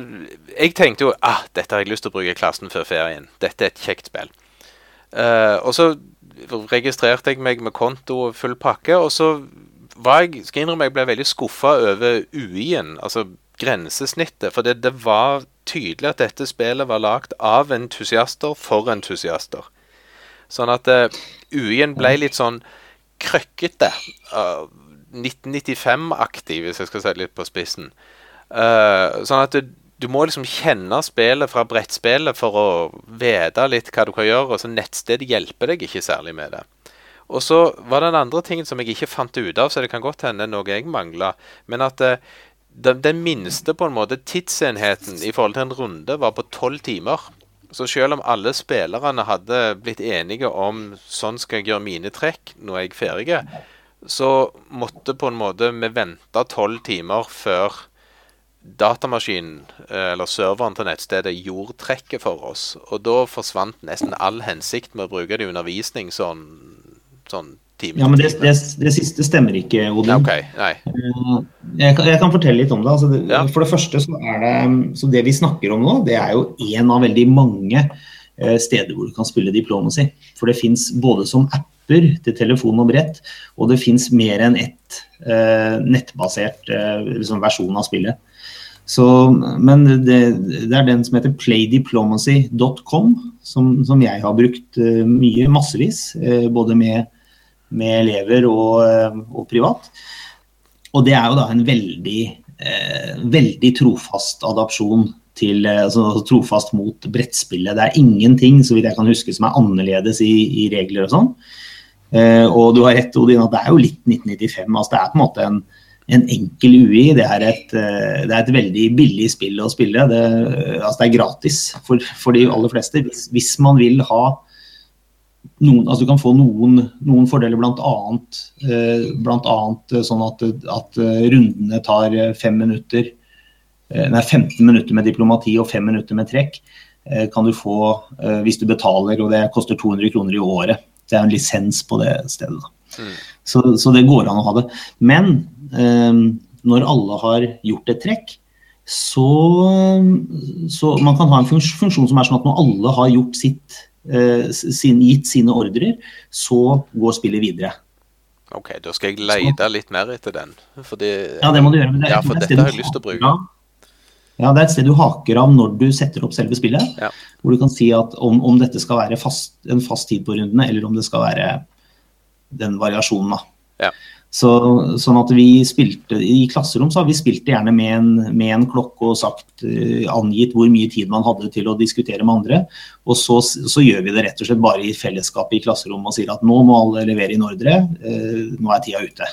Jeg tenkte jo ah, dette har jeg lyst til å bruke klassen før ferien. Dette er et kjekt spill. Uh, og så registrerte jeg meg med konto og full pakke, og så jeg skal innrømme jeg ble veldig skuffa over UI-en, altså grensesnittet. For det, det var tydelig at dette spillet var lagd av entusiaster for entusiaster. Sånn at uh, UI-en ble litt sånn krøkkete. Uh, 1995-aktig, hvis jeg skal det litt på spissen. Uh, sånn at du, du må liksom kjenne spillet fra brettspillet for å vite litt hva du kan gjøre. og så Nettstedet hjelper deg ikke særlig med det. Og så var det den andre tingen som jeg ikke fant ut av, så det kan godt hende noe jeg mangla. Men at eh, den, den minste på en måte tidsenheten i forhold til en runde var på tolv timer. Så selv om alle spillerne hadde blitt enige om sånn skal jeg gjøre mine trekk, nå er jeg ferdig, så måtte på en måte vi vente tolv timer før datamaskinen, eh, eller serveren til nettstedet, gjorde trekket for oss. Og da forsvant nesten all hensikt med å bruke det i undervisning sånn, sånn time Ja, men det, det, det siste stemmer ikke, Odin. Okay, nei. Eh, Jeg kan, jeg kan fortelle litt om det. Altså Ja. For det første så er det så det vi snakker om nå, det er jo én av veldig mange eh, steder hvor du kan spille Diplomacy. For det fins både som apper til telefon og brett, og det fins mer enn ett eh, nettbasert liksom versjon av spillet. Så, men det, det, er den som heter playdiplomacy.com, som, som, jeg har brukt mye, massevis. Både med, med elever og, eh, og, privat. Og det er jo da en veldig, veldig trofast adopsjon til, altså, trofast mot brettspillet. Det er ingenting så vidt jeg kan huske, som er annerledes i, i regler og sånn. Eh, og du har rett, Odin, at det er jo litt 1995. altså Det er på en måte en, en enkel UI. Det er, et, eh, det er, et, veldig billig spill å spille. Det, altså det er gratis for, for, de aller fleste. Hvis, hvis man vil ha noen, altså du kan få noen, noen fordeler, bl.a. Eh, blant annet sånn at, at rundene tar fem minutter Eh, nei, 15 minutter med diplomati og 5 minutter med trekk eh, kan du få eh, hvis du betaler, og det koster 200 kroner i året. Det er en lisens på det stedet. Mm. Så, så, det går an å ha det. Men eh, når alle har gjort et trekk, så, så man kan ha en funksjon som er sånn at når alle har gjort sitt, eh, sin, gitt sine ordrer, så går spillet videre. Ok, da skal jeg leide litt mer etter den. Fordi, ja, det må du gjøre. Det, ja, for dette har jeg lyst til å bruke. Ja, Det er et sted du haker av når du setter opp selve spillet. Ja. Hvor du kan si at om, om dette skal være fast, en fast tid på rundene, eller om det skal være den variasjonen. da. Ja. Så, sånn at vi spilte I klasserom så har vi spilt det gjerne med en, med en klokke og sagt, uh, angitt hvor mye tid man hadde til å diskutere med andre. Og så, så, gjør vi det rett og slett bare i fellesskapet i klasserommet og sier at nå må alle levere inn ordre, uh, nå er tida ute.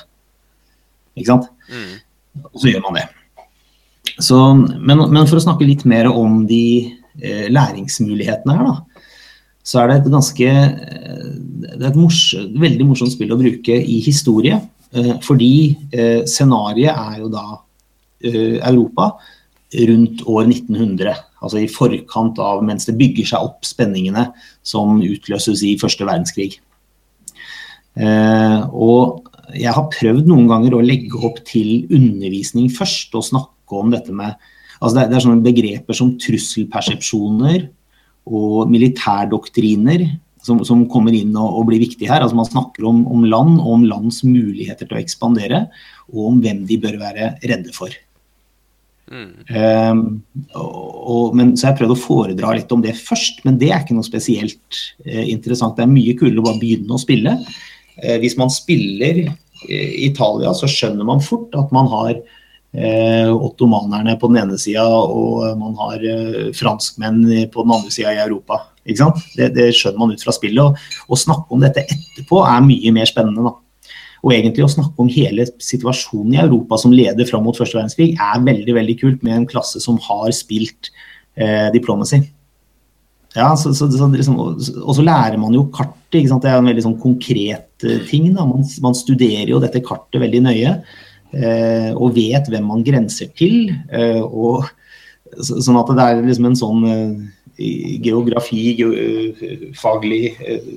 Ikke sant? Mm. Og så gjør man det. Så, men, men, for å snakke litt mer om de uh, læringsmulighetene her, da, så er det et ganske det er et mors, veldig morsomt spill å bruke i historie. Eh, fordi eh, scenarioet er jo da eh, Europa rundt år 1900. Altså i forkant av mens det bygger seg opp spenningene som utløses i første verdenskrig. Og jeg har prøvd noen ganger å legge opp til undervisning først og snakke om dette med altså det er sånne begreper som trusselpersepsjoner og militærdoktriner som, som kommer inn og, og, blir viktig her. Altså Man snakker om, om, land og om lands muligheter til å ekspandere, og om hvem de bør være redde for. Mm. Um, og, men, så jeg prøvde å foredra litt om det først, men det er ikke noe spesielt uh, interessant. Det er mye kulere å bare begynne å spille. Uh, hvis man spiller uh, Italia, så skjønner man fort at man har ottomanerne på den ene sida, og man har eh, franskmenn på den andre sida i Europa. Det, det, skjønner man ut fra spillet. Å snakke om dette etterpå er mye mer spennende. da. Og egentlig å snakke om hele situasjonen i Europa som leder fram mot første verdenskrig, er veldig veldig kult med en klasse som har spilt eh, diplomacy. Ja, så, så, så, liksom, og så lærer man jo kartet. Det er en veldig sånn konkret uh, ting. Man, man, studerer jo dette kartet veldig nøye. Eh, og vet hvem man grenser til. Eh, og, sånn at det er liksom en sånn eh, geografi, faglig,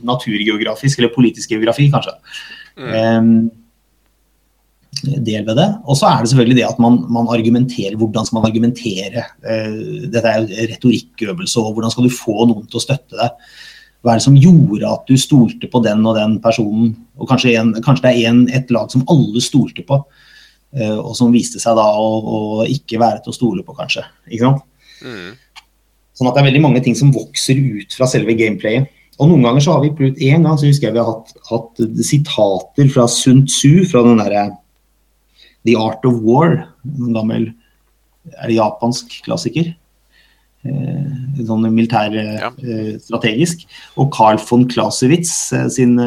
naturgeografisk eller politisk geografi, kanskje. Mm. del ved det. Og så er det selvfølgelig det at man, man, argumenterer. Hvordan skal man argumentere? dette er jo retorikkøvelse, og hvordan skal du få noen til å støtte deg? Hva er det som gjorde at du stolte på den og den personen? Og kanskje, en, kanskje det er en, et lag som alle stolte på. Eh, og som viste seg da å, å, ikke være til å stole på, kanskje. Ikke sant? Mm. Sånn at det er veldig mange ting som vokser ut fra selve gameplayet. Og noen ganger så har vi prøvd En gang så husker jeg vi har hatt, hatt sitater fra Sun Tzu, fra den derre The Art of War. En gammel Er det japansk klassiker? Eh, sånn militærstrategisk. Ja. Eh, og Carl von Clausewitz, eh, sin,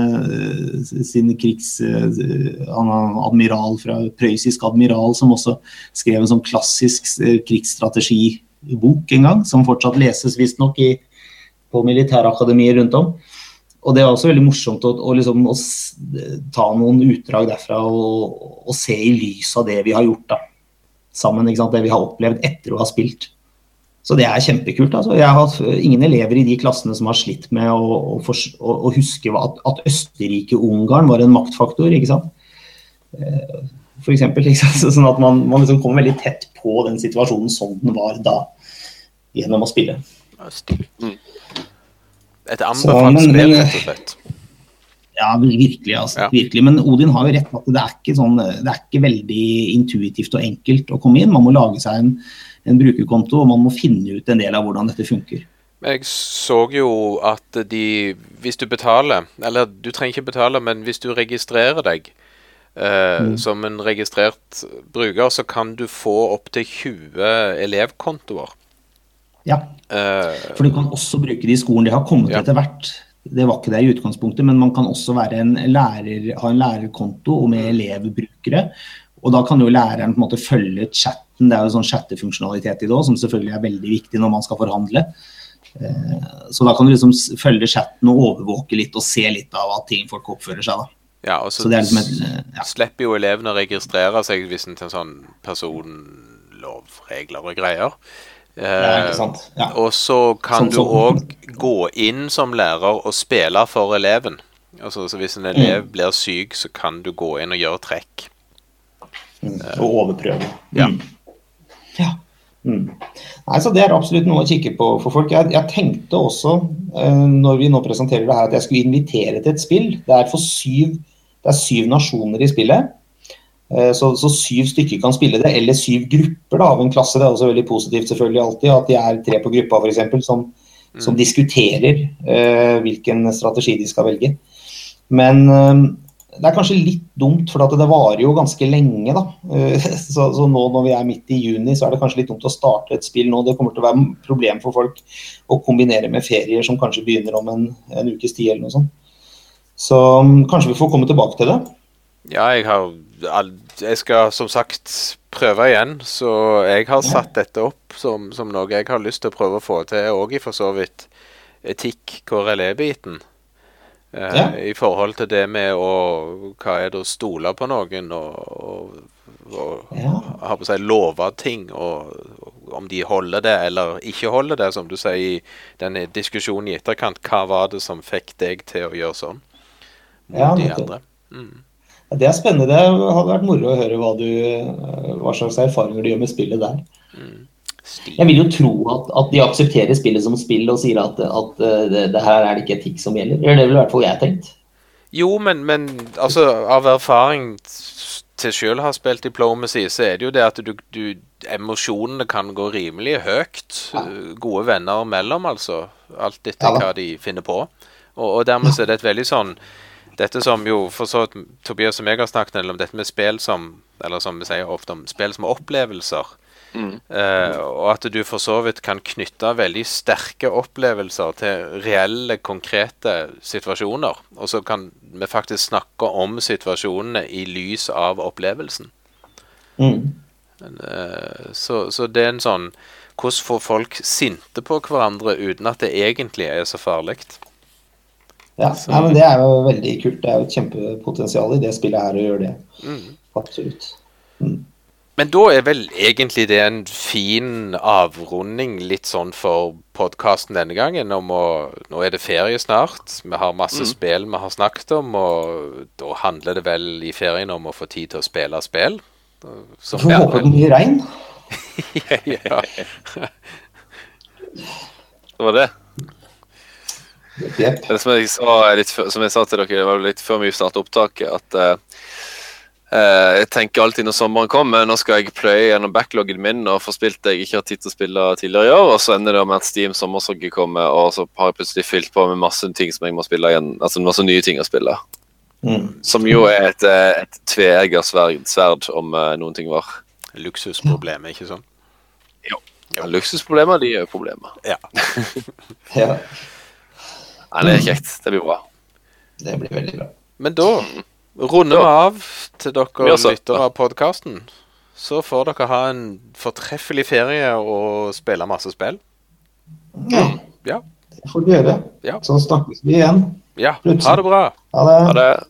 sin krigs... admiral fra prøyssisk admiral, som også skrev en sånn klassisk krigsstrategibok en gang, som fortsatt leses visstnok på militærakademier rundt om. Og det var også veldig morsomt å, å, liksom, å ta noen utdrag derfra og, og, se i lys av det vi har gjort da, sammen. Det vi har opplevd etter å ha spilt. Så det er kjempekult. Altså. Jeg har hatt ingen elever i de klassene som har slitt med å, å, å, å huske at, at Østerrike-Ungarn var en maktfaktor. ikke sant? Eh, for eksempel, (laughs) Sånn at man, man liksom kommer veldig tett på den situasjonen som den var da, gjennom å spille. Mm. Et anbefalt spill, rett og slett. Ja, virkelig. altså, Ja. virkelig. Men Odin har jo rett på at det er, ikke sånn, det er ikke veldig intuitivt og enkelt å komme inn. Man må lage seg en, en brukerkonto, og man må finne ut en del av hvordan dette funker. Jeg så jo at de Hvis du betaler, eller du trenger ikke betale, men hvis du registrerer deg eh, som en registrert bruker, så kan du få opptil 20 elevkontoer. Ja, Eh, For du kan også bruke de i skolen. De har kommet Ja. etter hvert. Det var ikke det i utgangspunktet, men man kan også være en lærer, ha en lærerkonto og med elevbrukere. Og da kan jo læreren på en måte følge chatten. Det er jo sånn chattefunksjonalitet i det òg, som selvfølgelig er veldig viktig når man skal forhandle. Eh, Så da kan du liksom følge chatten og overvåke litt og se litt av at ting folk oppfører seg. da. ja, og Så det er liksom et, eh, ja. slipper jo elevene å registrere seg hvis en til en sånn personlovregler og greier. Ja, Eh. Ja. Og så kan Sånn du òg gå inn som lærer og spille for eleven. Altså, så Hvis en elev blir syk, så kan du gå inn og gjøre trekk. Og overprøve. Ja. Mm. Mm. Nei, så Det er absolutt noe å kikke på for folk. Jeg, jeg tenkte også, eh, når vi nå presenterer det her, at jeg skulle invitere til et spill. Det er for syv, det er syv nasjoner i spillet. Eh, Så, så syv stykker kan spille det, eller syv grupper da, av en klasse. Det er også veldig positivt selvfølgelig alltid, at de er tre på gruppa f.eks. Som, som diskuterer eh, hvilken strategi de skal velge. Men eh, det er kanskje litt dumt, for det varer jo ganske lenge. da. Eh, (laughs) Så, så nå når vi er midt i juni, så er det kanskje litt dumt å starte et spill nå. Det kommer til å være problem for folk å kombinere med ferier som kanskje begynner om en, en ukes tid eller noe sånt. Så mm, kanskje vi får komme tilbake til det. Ja, jeg har Jeg skal som sagt prøve igjen, så jeg har satt dette opp som, som noe jeg har lyst til å prøve å få til, òg i for så vidt etikk-KRLE-biten. Eh, Ja. I forhold til det med å Hva er det å stole på noen og, og, og Ja. ha på si love ting, og, og om de holder det eller ikke holder det, som du sier i denne diskusjonen i etterkant. Hva var det som fikk deg til å gjøre sånn mot Ja, de andre? Mm. Det er spennende. Det hadde vært moro å høre hva, du, eh, hva slags erfaringer du gjør med spillet der. Stil. Jeg vil jo tro at, at de aksepterer spillet som spill og sier at, at eh, det, det her er det ikke etikk som gjelder. Eller det ville i hvert fall jeg tenkt. Jo, men, men altså, av erfaring til sjøl har spilt Diplomacy, så er det jo det at du, du Emosjonene kan gå rimelig høyt. Ja. Gode venner mellom, altså. Alt etter Ja hva de finner på. Og, og dermed så er det et veldig sånn Dette som jo for så Tobias og jeg har snakket en del om dette med spill som Eller som vi sier ofte om spill som opplevelser. Eh, og at du for så vidt kan knytte veldig sterke opplevelser til reelle, konkrete situasjoner. Og så kan vi faktisk snakke om situasjonene i lys av opplevelsen. Mm. Eh, så, så det er en sånn Hvordan får folk sinte på hverandre uten at det egentlig er så farlig? Ja, nei, men Det er jo veldig kult. Det er jo et kjempepotensial i det spillet her å gjøre det. Absolutt. Men da er vel egentlig det en fin avrunding litt sånn for podkasten denne gangen. Om å, nå er det ferie snart. Vi har masse spill vi har snakket om, og da handler det vel i ferien om å få tid til å spille spill. Som Får håpe det blir regn. (laughs) ja. (laughs) Det var det. Yep. Det som jeg sa, litt, før- som jeg sa til dere det var litt før vi startet opptaket, at eh, eh, jeg tenker alltid når sommeren kommer, nå skal jeg pløye gjennom backloggen min og få spilt det jeg ikke har tid til å spille tidligere i år, og så ender det med at Steam sommersogget kommer, og så har jeg plutselig fylt på med masse ting som jeg må spille igjen, altså masse nye ting å spille. Mm. Som jo er et, eh, et tveegget sverd, sverd om uh, noen ting var. Luksusproblemet, ikke sant? Ja, luksusproblemer, de er jo problemer. Ja. (laughs) Ja, Nei, det er kjekt. Det blir bra. det blir veldig bra. Men da runder vi av til dere Vi lyttere av podkasten. Så får dere ha en fortreffelig ferie og spille masse spill. Ja, Ja. det får vi gjøre. Ja. Så snakkes vi igjen. ja. Ha det bra. Ha det. Ha det.